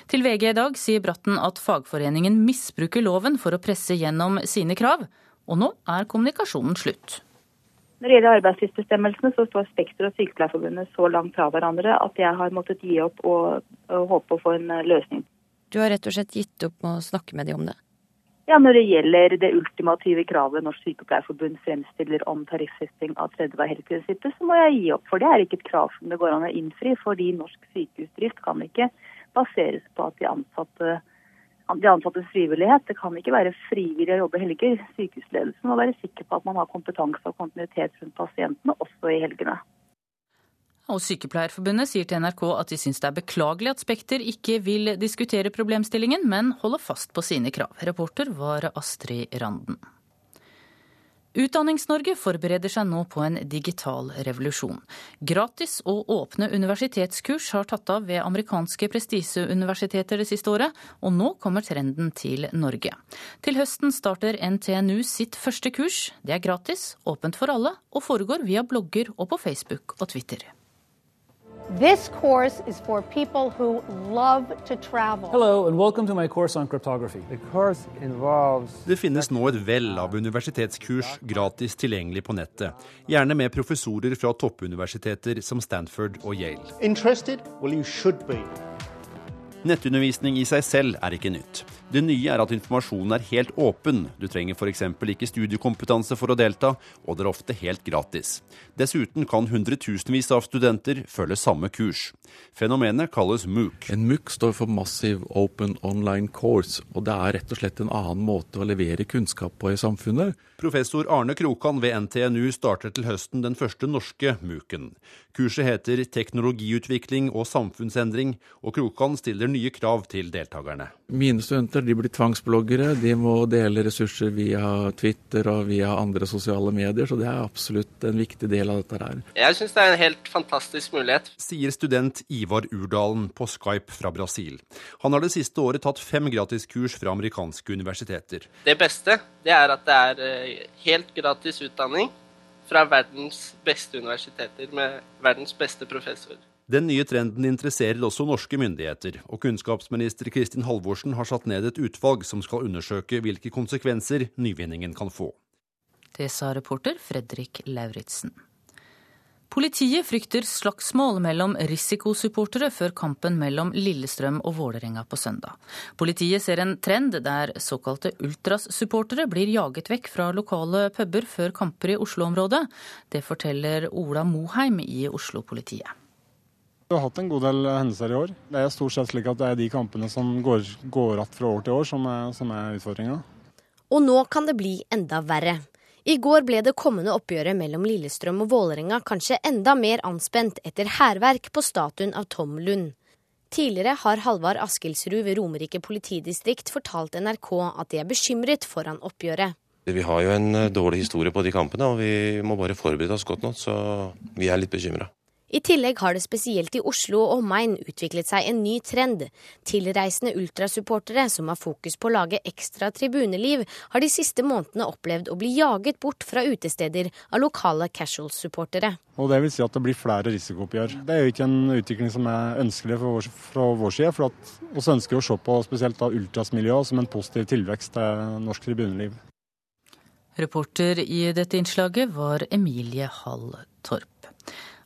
Til VG i dag sier Bratten at fagforeningen misbruker loven for å presse gjennom sine krav, og nå er kommunikasjonen slutt. Når det gjelder arbeidstidsbestemmelsene, så står Spekter og Sykepleierforbundet så langt fra hverandre at jeg har måttet gi opp og, og håpe å få en løsning. Du har rett og slett gitt opp med å snakke med dem om det? Ja, Når det gjelder det ultimative kravet Norsk Sykepleierforbund fremstiller om tariffesting av tredje helg-prinsippet, så må jeg gi opp. For det er ikke et krav som det går an å innfri. Fordi norsk sykehusdrift kan ikke baseres på at de ansatte de ansattes frivillighet. Det kan ikke være frivillig å jobbe helger. Sykehusledelsen må være sikker på at man har kompetanse og kontinuitet rundt pasientene også i helgene. Og Sykepleierforbundet sier til NRK at de syns det er beklagelig at Spekter ikke vil diskutere problemstillingen, men holder fast på sine krav. Reporter var Astrid Randen. Utdannings-Norge forbereder seg nå på en digital revolusjon. Gratis og åpne universitetskurs har tatt av ved amerikanske prestisjeuniversiteter det siste året, og nå kommer trenden til Norge. Til høsten starter NTNU sitt første kurs. Det er gratis, åpent for alle, og foregår via blogger og på Facebook og Twitter. This course is for people who love to travel. Hello and welcome to my course on cryptography. The course involves Det finnes nå et vell av universitetskurs gratis tilgjengelig på nettet, gjerne med professorer fra toppuniversiteter som Stanford og Yale. Interested? Well, you should be. Nettundervisning i seg selv er ikke nytt. Det nye er at informasjonen er helt åpen. Du trenger f.eks. ikke studiekompetanse for å delta, og det er ofte helt gratis. Dessuten kan hundretusenvis av studenter følge samme kurs. Fenomenet kalles MOOC. En MOOC står for Massive Open Online Course, og det er rett og slett en annen måte å levere kunnskap på i samfunnet. Professor Arne Krokan ved NTNU starter til høsten den første norske MOOC-en. Kurset heter Teknologiutvikling og samfunnsendring, og Krokan stiller nye krav til deltakerne. Mine studenter de blir tvangsbloggere, de må dele ressurser via Twitter og via andre sosiale medier, så det er absolutt en viktig del av dette her. Jeg syns det er en helt fantastisk mulighet. Sier student Ivar Urdalen på Skype fra Brasil. Han har det siste året tatt fem gratiskurs fra amerikanske universiteter. Det beste det er at det er eh, helt gratis utdanning fra verdens beste universiteter med verdens beste professor. Den nye trenden interesserer også norske myndigheter, og kunnskapsminister Kristin Halvorsen har satt ned et utvalg som skal undersøke hvilke konsekvenser nyvinningen kan få. Det sa reporter Fredrik Lauritzen. Politiet frykter slagsmål mellom risikosupportere før kampen mellom Lillestrøm og Vålerenga på søndag. Politiet ser en trend der såkalte ultrassupportere blir jaget vekk fra lokale puber før kamper i Oslo-området. Det forteller Ola Moheim i Oslo-politiet. Vi har hatt en god del hendelser i år. Det er stort sett slik at det er de kampene som går, går att fra år til år, som er, som er utfordringa. Og nå kan det bli enda verre. I går ble det kommende oppgjøret mellom Lillestrøm og Vålerenga kanskje enda mer anspent etter hærverk på statuen av Tom Lund. Tidligere har Halvard Askildsrud ved Romerike politidistrikt fortalt NRK at de er bekymret foran oppgjøret. Vi har jo en dårlig historie på de kampene, og vi må bare forberede oss godt nok, så vi er litt bekymra. I tillegg har det spesielt i Oslo og omegn utviklet seg en ny trend. Tilreisende ultrasupportere som har fokus på å lage ekstra tribuneliv, har de siste månedene opplevd å bli jaget bort fra utesteder av lokale casual-supportere. Og Det vil si at det blir flere risikooppgjør. Det er jo ikke en utvikling som er ønskelig vår, fra vår side. for at Vi ønsker å se på spesielt da ultrasmiljøet som en positiv tilvekst til norsk tribuneliv. Reporter i dette innslaget var Emilie Hall Torp.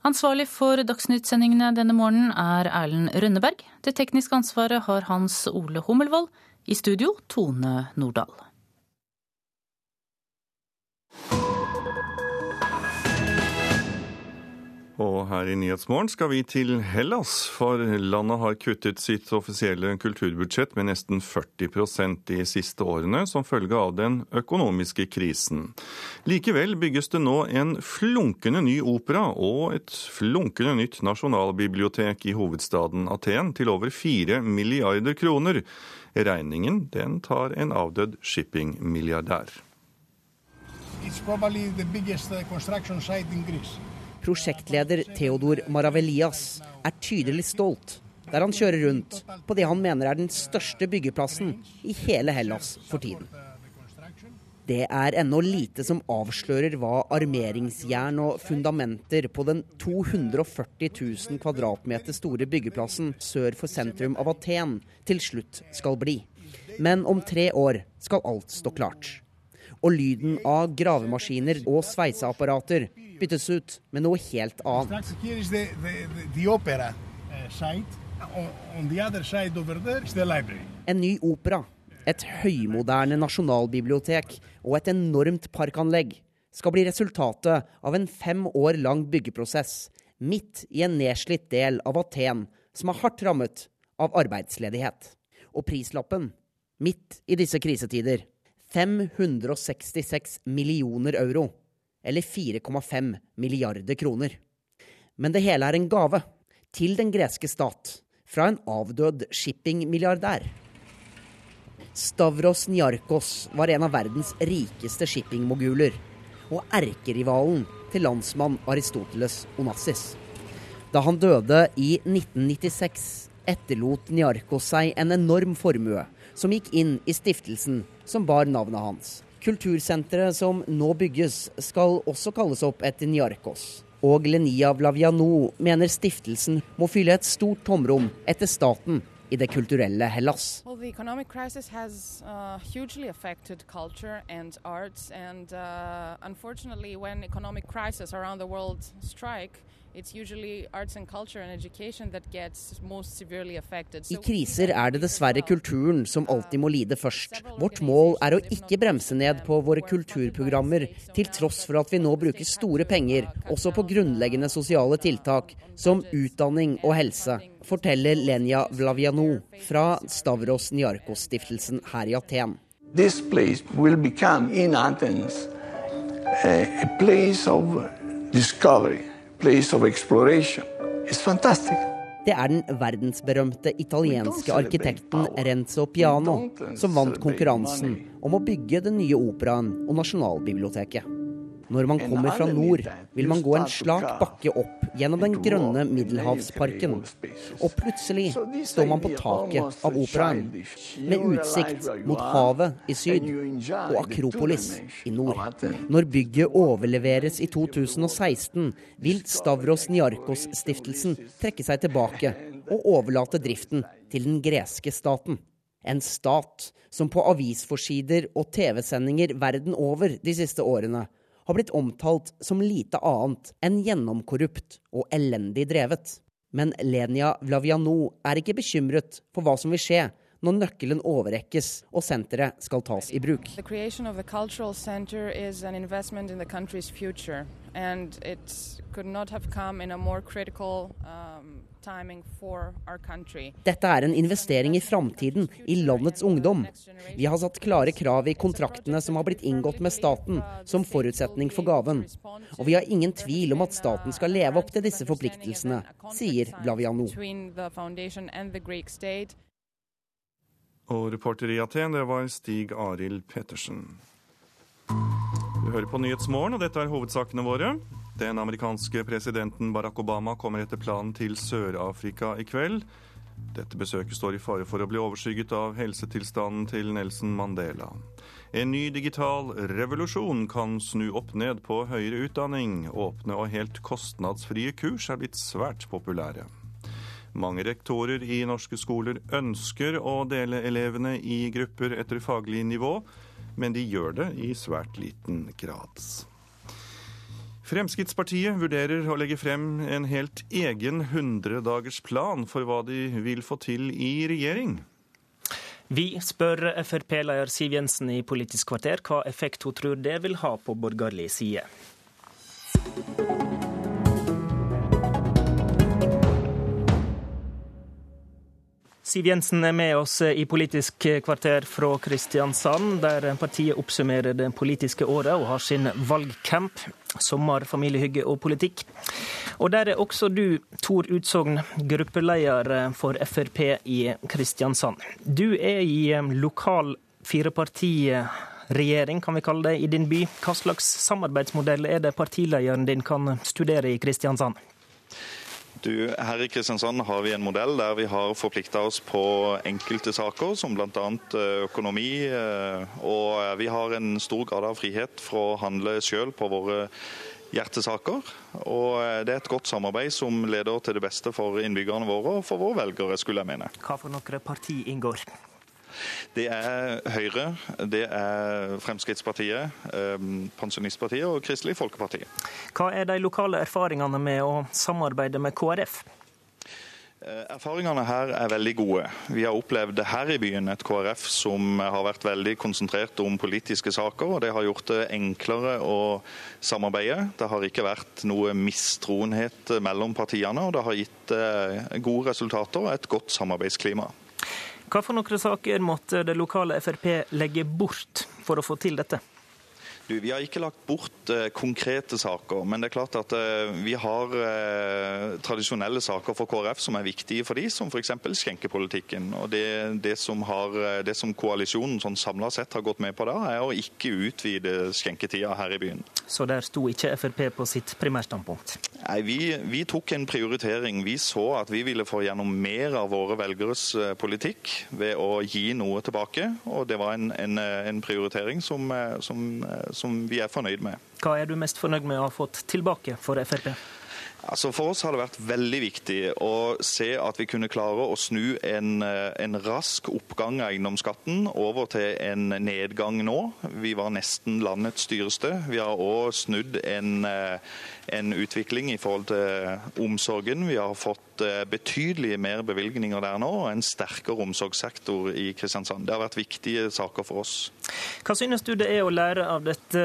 Ansvarlig for Dagsnytt-sendingene denne morgenen er Erlend Rønneberg. Det tekniske ansvaret har Hans Ole Hummelvold. I studio Tone Nordahl. Og her i Nyhetsmorgen skal vi til Hellas, for landet har kuttet sitt offisielle kulturbudsjett med nesten 40% de siste årene som følge av den økonomiske krisen. Likevel bygges det nå en flunkende ny opera og et flunkende nytt nasjonalbibliotek i hovedstaden Aten til over fire milliarder kroner. Regningen den tar en avdød shippingmilliardær. It's probably the biggest uh, construction site in Greece. Prosjektleder Theodor Maravelias er tydelig stolt der han kjører rundt på det han mener er den største byggeplassen i hele Hellas for tiden. Det er ennå lite som avslører hva armeringsjern og fundamenter på den 240 000 kvadratmeter store byggeplassen sør for sentrum av Aten til slutt skal bli. Men om tre år skal alt stå klart. Og lyden av gravemaskiner og sveiseapparater byttes ut med noe helt annet. En ny opera, et høymoderne nasjonalbibliotek og et enormt parkanlegg skal bli resultatet av en fem år lang byggeprosess midt i en nedslitt del av Aten som er hardt rammet av arbeidsledighet. Og prislappen, midt i disse krisetider, 566 millioner euro eller 4,5 milliarder kroner. Men det hele er en gave til den greske stat fra en avdød shippingmilliardær. Stavros Niarkos var en av verdens rikeste shippingmoguler, og erkerivalen til landsmann Aristoteles Onassis. Da han døde i 1996, etterlot Niarkos seg en enorm formue, som gikk inn i stiftelsen som bar navnet hans. Kultursenteret som nå bygges, skal også kalles opp etter Niarkos. Og Lenia Vlaviano mener stiftelsen må fylle et stort tomrom etter staten i det kulturelle Hellas. Well, the economic crisis has uh, hugely affected culture and arts, and uh, unfortunately, when economic strike, I kriser er det dessverre kulturen som alltid må lide først. Vårt mål er å ikke bremse ned på våre kulturprogrammer, til tross for at vi nå bruker store penger også på grunnleggende sosiale tiltak som utdanning og helse, forteller Lenya Vlavianou fra Stavros Niarkos-stiftelsen her i Aten. This place will become in Athens a, a place of discovery, place of exploration. It's fantastic. Det er den verdensberømte italienske arkitekten Renzo Piano som vant konkurransen om å bygge den nye operaen og Nasjonalbiblioteket. Når man kommer fra nord, vil man gå en slak bakke opp gjennom den grønne Middelhavsparken. Og plutselig står man på taket av operaen, med utsikt mot havet i syd og Akropolis i nord. Når bygget overleveres i 2016, vil Stavros Niarkos-stiftelsen trekke seg tilbake og overlate driften til den greske staten. En stat som på avisforsider og TV-sendinger verden over de siste årene har blitt omtalt som lite annet enn gjennomkorrupt og elendig drevet. Men Lenia Vlavianou er ikke bekymret for hva som vil skje når nøkkelen overrekkes og senteret skal tas i bruk. More critical um, dette er en investering i framtiden, i landets ungdom. Vi har satt klare krav i kontraktene som har blitt inngått med staten, som forutsetning for gaven. Og vi har ingen tvil om at staten skal leve opp til disse forpliktelsene, sier Blaviano. Og reporter i Aten, det var Stig Arild Pettersen. Du hører på Nyhetsmorgen, og dette er hovedsakene våre. Den amerikanske presidenten Barack Obama kommer etter planen til Sør-Afrika i kveld. Dette besøket står i fare for å bli overskygget av helsetilstanden til Nelson Mandela. En ny digital revolusjon kan snu opp ned på høyere utdanning. Åpne og helt kostnadsfrie kurs er blitt svært populære. Mange rektorer i norske skoler ønsker å dele elevene i grupper etter faglig nivå, men de gjør det i svært liten grad. Fremskrittspartiet vurderer å legge frem en helt egen 100-dagersplan for hva de vil få til i regjering. Vi spør Frp-leder Siv Jensen i Politisk kvarter hva effekt hun tror det vil ha på borgerlig side. Siv Jensen er med oss i Politisk kvarter fra Kristiansand, der partiet oppsummerer det politiske året og har sin valgcamp. Sommer, familiehygge og politikk. Og der er også du, Tor Utsogn, gruppeleder for Frp i Kristiansand. Du er i lokal firepartiregjering, kan vi kalle det, i din by. Hva slags samarbeidsmodell er det partilederen din kan studere i Kristiansand? Du, her i Kristiansand har vi en modell der vi har forplikta oss på enkelte saker, som bl.a. Eh, økonomi. Eh, og vi har en stor grad av frihet for å handle sjøl på våre hjertesaker. Og eh, det er et godt samarbeid som leder til det beste for innbyggerne våre og for våre velgere, skulle jeg mene. Hva for noen parti inngår? Det er Høyre, det er Fremskrittspartiet, ehm, Pensjonistpartiet og Kristelig Folkeparti. Hva er de lokale erfaringene med å samarbeide med KrF? Eh, erfaringene her er veldig gode. Vi har opplevd her i byen et KrF som har vært veldig konsentrert om politiske saker, og det har gjort det enklere å samarbeide. Det har ikke vært noe mistroenhet mellom partiene, og det har gitt eh, gode resultater og et godt samarbeidsklima. Hva for noen saker måtte det lokale Frp legge bort for å få til dette? Du, vi har ikke lagt bort eh, konkrete saker, men det er klart at eh, vi har eh, tradisjonelle saker for KrF som er viktige for de, som f.eks. skjenkepolitikken. Og det, det, som har, eh, det, som koalisjonen sånn samla sett har gått med på da, er å ikke utvide skjenketida her i byen. Så der sto ikke Frp på sitt primærstandpunkt? Nei, vi, vi, tok en prioritering. Vi så at vi ville få gjennom mer av våre velgeres eh, politikk ved å gi noe tilbake, og det var en, en, en prioritering som, som som vi er fornøyd med. Hva er du mest fornøyd med å ha fått tilbake for Frp? Altså For oss har det vært veldig viktig å se at vi kunne klare å snu en, eh, en, rask oppgang av eiendomsskatten over til en nedgang nå. Vi var nesten landets dyreste. Vi har òg snudd en, eh, en, utvikling i forhold til omsorgen. Vi har fått betydelige betydelig mer bevilgninger der nå, og en sterkere omsorgssektor i Kristiansand. Det har vært viktige saker for oss. Hva synes du det er å lære av dette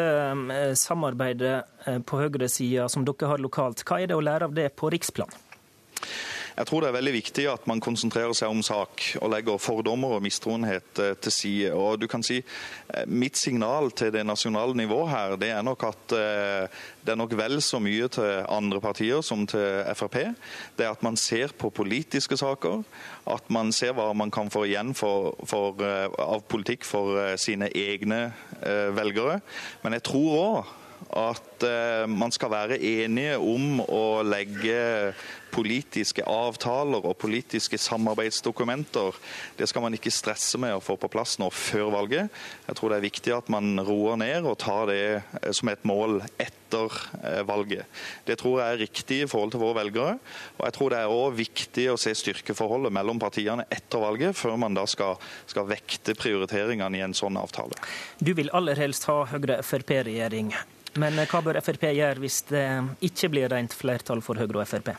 samarbeidet på høyresida som dere har lokalt? Hva er det å lære av det på riksplan? Jeg tror det er veldig viktig at man konsentrerer seg om sak og legger fordommer og mistroenhet eh, til side. Og du kan si eh, Mitt signal til det nasjonale nivået her, det er nok at eh, det er nok vel så mye til andre partier som til Frp. Det er at man ser på politiske saker, at man ser hva man kan få igjen for, for, av politikk for sine egne velgere. Men jeg tror òg at man skal være enige om å legge politiske avtaler og politiske samarbeidsdokumenter, det skal man ikke stresse med å få på plass nå før valget. Jeg tror det er viktig at man roer ned og tar det eh, som et mål etter eh, valget. Det tror jeg er riktig i forhold til våre velgere. Og jeg tror det er òg viktig å se styrkeforholdet mellom partiene etter valget, før man da skal, skal vekte prioriteringene i en sånn avtale. Du vil aller helst ha Høyre-Frp-regjering. Men hva bør Frp gjøre hvis det ikke blir rent flertall for Høyre og Frp?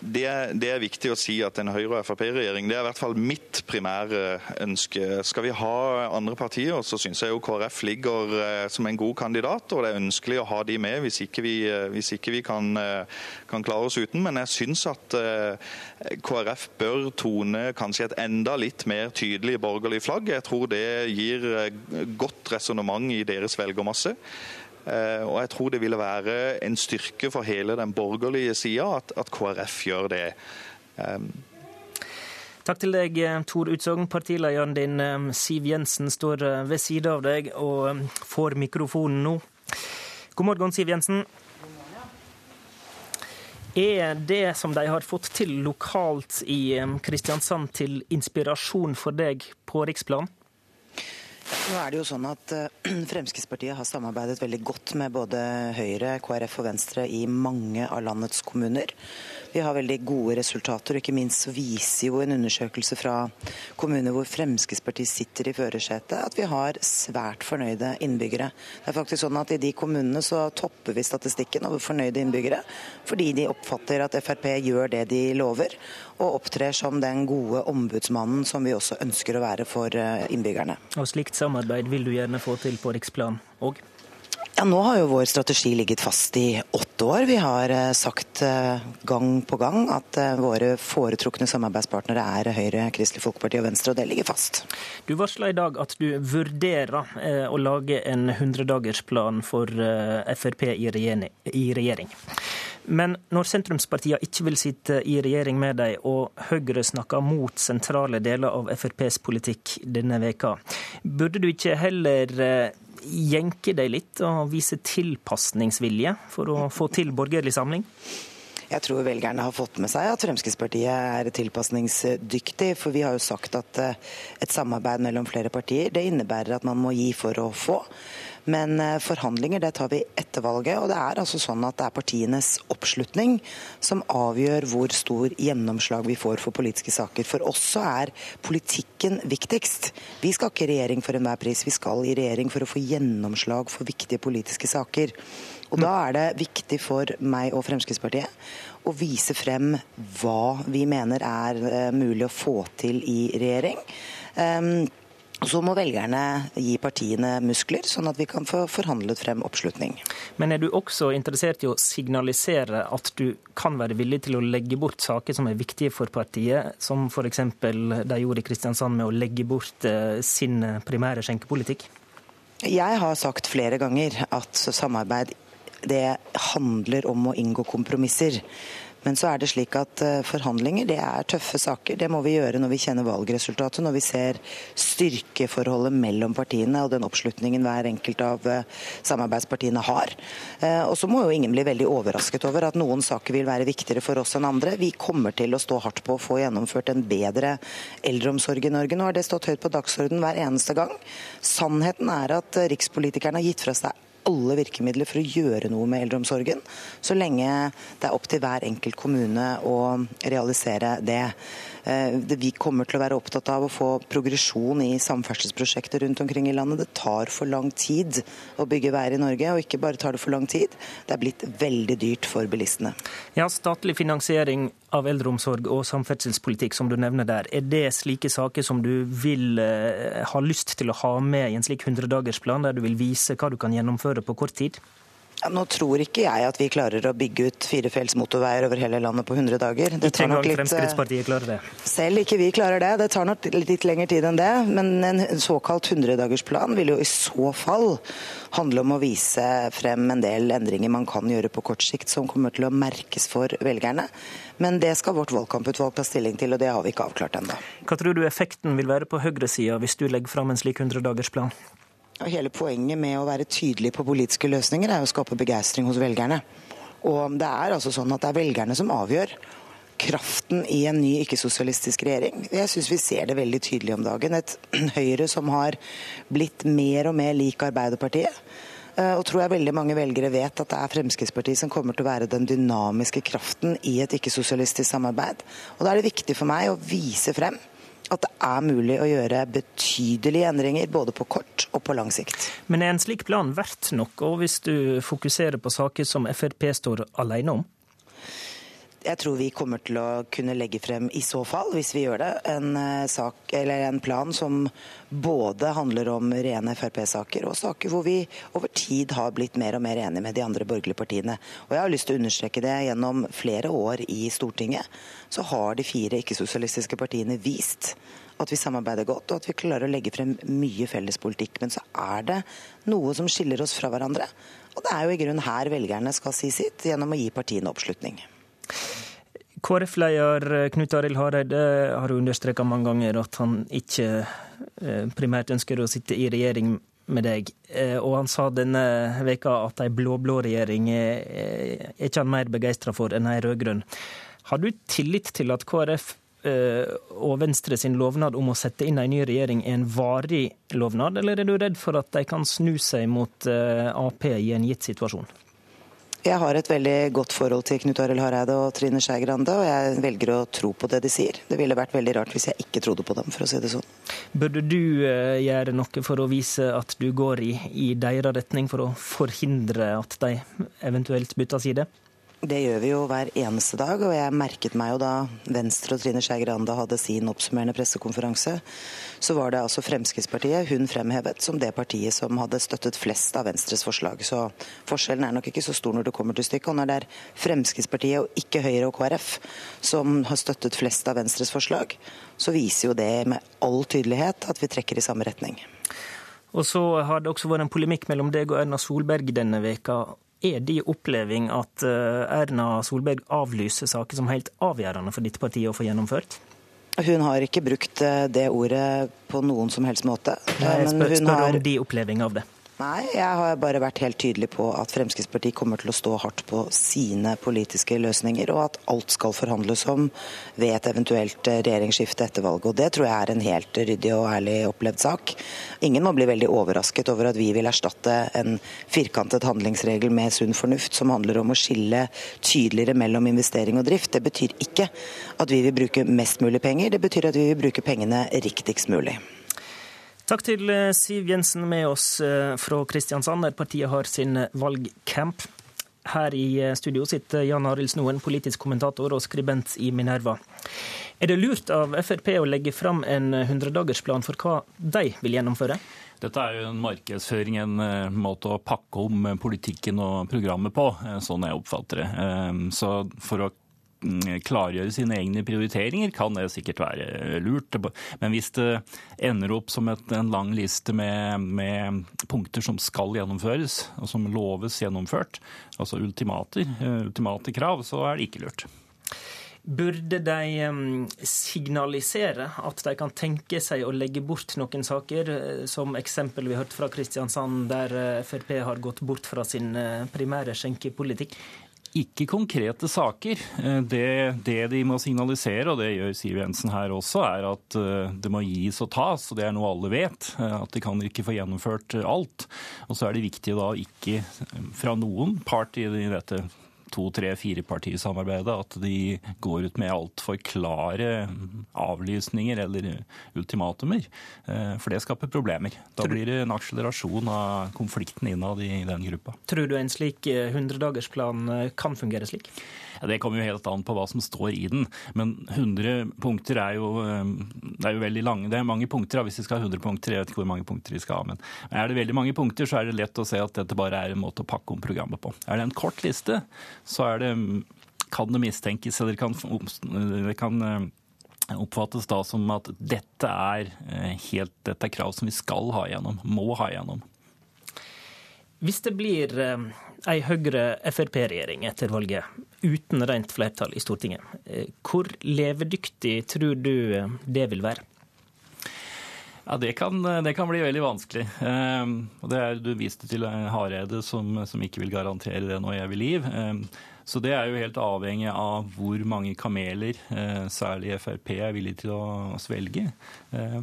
Det, det, er viktig å si at en Høyre- og Frp-regjering det er i hvert fall mitt primære ønske. Skal vi ha andre partier, så syns jeg jo KrF ligger eh, som en god kandidat. Og det er ønskelig å ha de med hvis ikke vi, eh, hvis ikke vi kan, eh, kan, klare oss uten. Men jeg syns at KrF bør tone kanskje et enda litt mer tydelig borgerlig flagg. Jeg tror det gir godt resonnement i deres velgermasse. Eh, og jeg tror det ville være en styrke for hele den borgerlige sida at, at, KrF gjør det. Um. Takk til deg, Tor Utsogn. Partilederen din, Siv Jensen, står eh, ved sida av deg og får mikrofonen nå. God morgen, Siv Jensen. Er det som de har fått til lokalt i Kristiansand til inspirasjon for deg på riksplan? Nå er det jo sånn at eh, Fremskrittspartiet har samarbeidet veldig godt med både Høyre, KrF og Venstre i mange av landets kommuner. Vi har veldig gode resultater, og ikke minst viser jo en undersøkelse fra kommuner hvor Fremskrittspartiet sitter i førersetet, at vi har svært fornøyde innbyggere. Det er faktisk sånn at I de kommunene så topper vi statistikken over fornøyde innbyggere, fordi de oppfatter at Frp gjør det de lover, og opptrer som den gode ombudsmannen som vi også ønsker å være for eh, innbyggerne. Og Slikt samarbeid vil du gjerne få til på riksplan òg? Ja, Nå har jo vår strategi ligget fast i åtte år. Vi har eh, sagt eh, gang på gang at eh, våre foretrukne samarbeidspartnere er Høyre, Kristelig Folkeparti og Venstre, og det ligger fast. Du varsla i dag at du vurderer å lage en 100-dagersplan for Frp i regjering. Men når sentrumspartiene ikke vil sitte i regjering med dem, og Høyre snakker mot sentrale deler av FrPs politikk denne veka, burde du ikke heller jenke deg litt og vise tilpasningsvilje for å få til borgerlig samling? Jeg tror velgerne har fått med seg at Fremskrittspartiet er tilpasningsdyktig. For vi har jo sagt at eh, et samarbeid mellom flere partier det innebærer at man må gi for å få. Men eh, forhandlinger det tar vi etter valget. Og det er altså sånn at det er partienes oppslutning som avgjør hvor stor gjennomslag vi får for politiske saker. For oss så er politikken viktigst. Vi skal ikke i regjering for enhver pris. Vi skal i regjering for å få gjennomslag for viktige politiske saker. Og Da er det viktig for meg og Fremskrittspartiet å vise frem hva vi mener er eh, mulig å få til i regjering. Um, så må velgerne gi partiene muskler, sånn at vi kan få forhandlet frem oppslutning. Men er du også interessert i å signalisere at du kan være villig til å legge bort saker som er viktige for partiet, som f.eks. de gjorde i Kristiansand med å legge bort eh, sin primære skjenkepolitikk? Jeg har sagt flere ganger at samarbeid det handler om å inngå kompromisser. Men så er det slik at eh, forhandlinger det er tøffe saker. Det må vi gjøre når vi kjenner valgresultatet, når vi ser styrkeforholdet mellom partiene og den oppslutningen hver enkelt av eh, samarbeidspartiene har. Eh, og så må jo ingen bli veldig overrasket over at noen saker vil være viktigere for oss enn andre. Vi kommer til å stå hardt på å få gjennomført en bedre eldreomsorg i Norge. Nå har det stått høyt på dagsordenen hver eneste gang. Sannheten er at rikspolitikerne har gitt fra seg alle virkemidler for å gjøre noe med eldreomsorgen, så lenge det er opp til hver enkelt kommune å realisere det. Eh, vi kommer til å være opptatt av å få progresjon i samferdselsprosjekter rundt omkring i landet. Det tar for lang tid å bygge veier i Norge, og ikke bare tar det for lang tid, det er blitt veldig dyrt for bilistene. Ja, Statlig finansiering av eldreomsorg og samferdselspolitikk, som du nevner der, er det slike saker som du vil eh, ha lyst til å ha med i en slik 100-dagersplan, der du vil vise hva du kan gjennomføre på kort tid? Ja, nå tror ikke jeg at vi klarer å bygge ut firefelts motorveier over hele landet på 100 dager. Det engang Fremskrittspartiet klarer det? Selv ikke vi klarer det. Det tar nok litt lengre tid enn det. Men en såkalt 100-dagersplan vil jo i så fall handle om å vise frem en del endringer man kan gjøre på kort sikt, som kommer til å merkes for velgerne. Men det skal vårt valgkamputvalg ta stilling til, og det har vi ikke avklart ennå. Hva tror du effekten vil være på høyresida hvis du legger fram en slik 100-dagersplan? Hele poenget med å være tydelig på politiske løsninger er å skape begeistring hos velgerne. Og det er altså sånn at det er velgerne som avgjør kraften i en ny ikke-sosialistisk regjering. Jeg syns vi ser det veldig tydelig om dagen. Et Høyre som har blitt mer og mer lik Arbeiderpartiet. Eh, og tror jeg veldig mange velgere vet at det er Fremskrittspartiet som kommer til å være den dynamiske kraften i et ikke-sosialistisk samarbeid. Og Da er det viktig for meg å vise frem at det er mulig å gjøre betydelige endringer både på kort og på lang sikt. Men er en slik plan verdt noe hvis du fokuserer på saker som Frp står alene om? Jeg tror vi kommer til å kunne legge frem, i så fall, hvis vi gjør det, en, eh, sak, en plan som både handler om rene Frp-saker og saker hvor vi over tid har blitt mer og mer enige med de andre borgerlige partiene. Og Jeg har lyst til å understreke det. Gjennom flere år i Stortinget så har de fire ikke-sosialistiske partiene vist at vi samarbeider godt, og at vi klarer å legge frem mye felles politikk. Men så er det noe som skiller oss fra hverandre. Og det er jo i grunnen her velgerne skal si sitt, gjennom å gi partiene oppslutning. KrF-leder Knut Arild Hareide har understreka mange ganger at han ikke eh, primært ønsker å sitte i regjering med deg. Eh, og han sa denne veka at ei blå-blå regjering er ikke han mer begeistra for enn ei rød-grønn. Har du tillit til at KrF eh, og Venstre sin lovnad om å sette inn ei ny regjering er en varig lovnad, eller er du redd for at de kan snu seg mot Ap i en gitt situasjon? Jeg har et veldig godt forhold til Knut Arild Hareide og Trine Skei Grande, og jeg velger å tro på det de sier. Det ville vært veldig rart hvis jeg ikke trodde på dem, for å si det sånn. Burde du eh, gjøre noe for å vise at du går i, i deres retning, for å forhindre at de eventuelt bytter side? Det gjør vi jo hver eneste dag, og jeg merket meg jo da Venstre og Trine Skei Grande hadde sin oppsummerende pressekonferanse, så var det altså Fremskrittspartiet hun fremhevet som det partiet som hadde støttet flest av Venstres forslag. Så forskjellen er nok ikke så stor når det kommer til stykket. Og når det er Fremskrittspartiet og ikke Høyre og KrF som har støttet flest av Venstres forslag, så viser jo det med all tydelighet at vi trekker i samme retning. Og så har det også vært en polemikk mellom deg og Erna Solberg denne veka er din oppleving at eh, Erna Solberg avlyser saker som helt avgjørende for ditt parti å få gjennomført? Hun har ikke brukt eh, det ordet på noen som helst måte. Nei, jeg spør, spør har... om din oppleving av det. Nei, jeg har bare vært helt tydelig på at Fremskrittspartiet kommer til å stå hardt på sine politiske løsninger, og at alt skal forhandles om ved et eventuelt regjeringsskifte etter valget. Og Det tror jeg er en helt ryddig og ærlig opplevd sak. Ingen må bli veldig overrasket over at vi vil erstatte en firkantet handlingsregel med sunn fornuft, som handler om å skille tydeligere mellom investering og drift. Det betyr ikke at vi vil bruke mest mulig penger, det betyr at vi vil bruke pengene riktigst mulig. Takk til eh, Siv Jensen med oss eh, fra Kristiansand, der partiet har sin valgcamp. Her i eh, studio sitter Jan Arild Snoen, politisk kommentator og skribent i Minerva. Er det lurt av Frp å legge fram en 100-dagersplan for hva de vil gjennomføre? Dette er jo en markedsføring, en måte å pakke om politikken og programmet på, sånn jeg oppfatter det. Så for å klargjøre sine egne prioriteringer, kan det sikkert være lurt. Men hvis det ender opp som et, en lang liste med, med, punkter som skal gjennomføres, og som loves gjennomført, altså ultimater, eh, ultimate krav, så er det ikke lurt. Burde de signalisere at de kan tenke seg å legge bort noen saker, eh, som eksempel vi hørte fra Kristiansand, der eh, Frp har gått bort fra sin primære skjenkepolitikk? Ikke konkrete saker. Eh, det, det, de må signalisere, og det gjør Siv Jensen her også, er at eh, det må gis og tas. og Det er noe alle vet. Eh, at de kan ikke få gjennomført alt. Og så er det viktig da ikke fra noen part i dette to-, tre-, firepartisamarbeidet at de går ut med altfor klare avlysninger eller ultimatumer. Eh, for det skaper problemer. Da blir det en akselerasjon av konflikten innad i den gruppa. Tror du en slik 100-dagersplan eh, kan fungere slik? Ja, det kommer jo helt an på hva som står i den. Men 100 punkter er jo, eh, det er jo veldig lange. Det er mange punkter hvis vi skal ha 100 punkter. Jeg vet ikke hvor mange punkter vi skal ha. Men er det veldig mange punkter, så er det lett å se at dette bare er en måte å pakke om programmet på. Er det en kort liste, så det, kan det mistenkes, eller kan, det kan eh, oppfattes da som at dette er, eh, helt, dette er krav som vi skal ha igjennom, må ha igjennom. Hvis det blir ei Høyre-Frp-regjering etter valget, uten rent flertall i Stortinget. Eh, hvor levedyktig tror du eh, det vil være? Ja, det kan, det kan, bli veldig vanskelig. Eh, er, du viste til Hareide som, som, ikke vil garantere det nå i evig liv. Så det er jo helt avhengig av hvor mange kameler særlig Frp er villig til å svelge.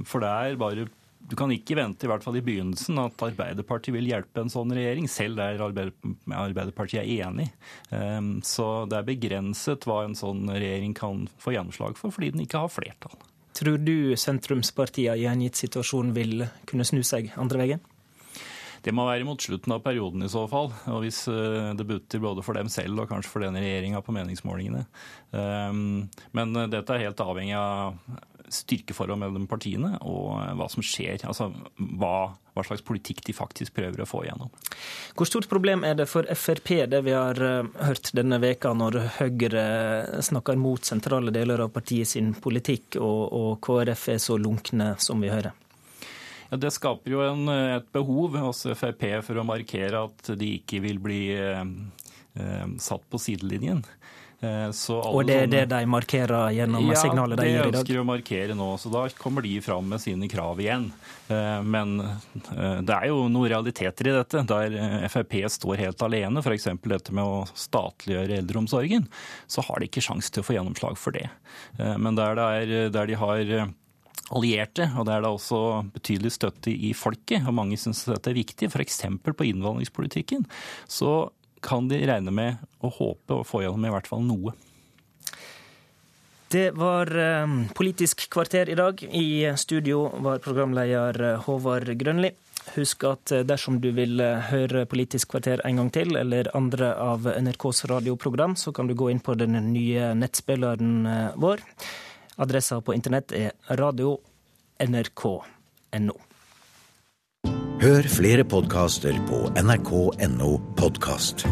For det er bare du kan ikke vente, i hvert fall i begynnelsen, at Arbeiderpartiet vil hjelpe en sånn regjering, selv der Arbeiderpartiet er enig. Ehm, så det er begrenset hva en sånn regjering kan få gjennomslag for, fordi den ikke har flertall. Tror du sentrumspartiene i en gitt situasjon vil kunne snu seg andre veien? Det må være mot slutten av perioden i så fall. Og hvis eh, det butter både for dem selv og kanskje for denne regjeringa på meningsmålingene. Ehm, men dette er helt avhengig av styrkeforhold mellom partiene og eh, hva som skjer. Altså hva, hva, slags politikk de faktisk prøver å få igjennom. Hvor stort problem er det for Frp, det vi har eh, hørt denne veka når Høyre snakker mot sentrale deler av partiet sin politikk, og, og KrF er så lunkne som vi hører? Ja, Det skaper jo en, et behov hos Frp for å markere at de ikke vil bli eh, eh satt på sidelinjen. Eh, og det er det de markerer gjennom ja, signalet de gir i dag? Ja, det ønsker de å markere nå. Så da kommer de fram med sine krav igjen. Eh, men eh, det er jo noen realiteter i dette, der Frp står helt alene. F.eks. dette med å statliggjøre eldreomsorgen. Så har de ikke sjanse til å få gjennomslag for det. Men der, det er, der de har allierte, og det er da også betydelig støtte i folket, og mange syns dette er viktig, f.eks. på innvandringspolitikken, så kan de regne med å håpe å få gjennom i hvert fall noe. Det var eh, Politisk kvarter i dag. I studio var programleder eh, Håvard Grønli. Husk at eh, dersom du vil høre Politisk kvarter en gang til, eller andre av NRKs radioprogram, så kan du gå inn på den nye nettspilleren vår. Adressa på internett er radio.nrk.no. Hør flere podkaster på nrk.no podkast.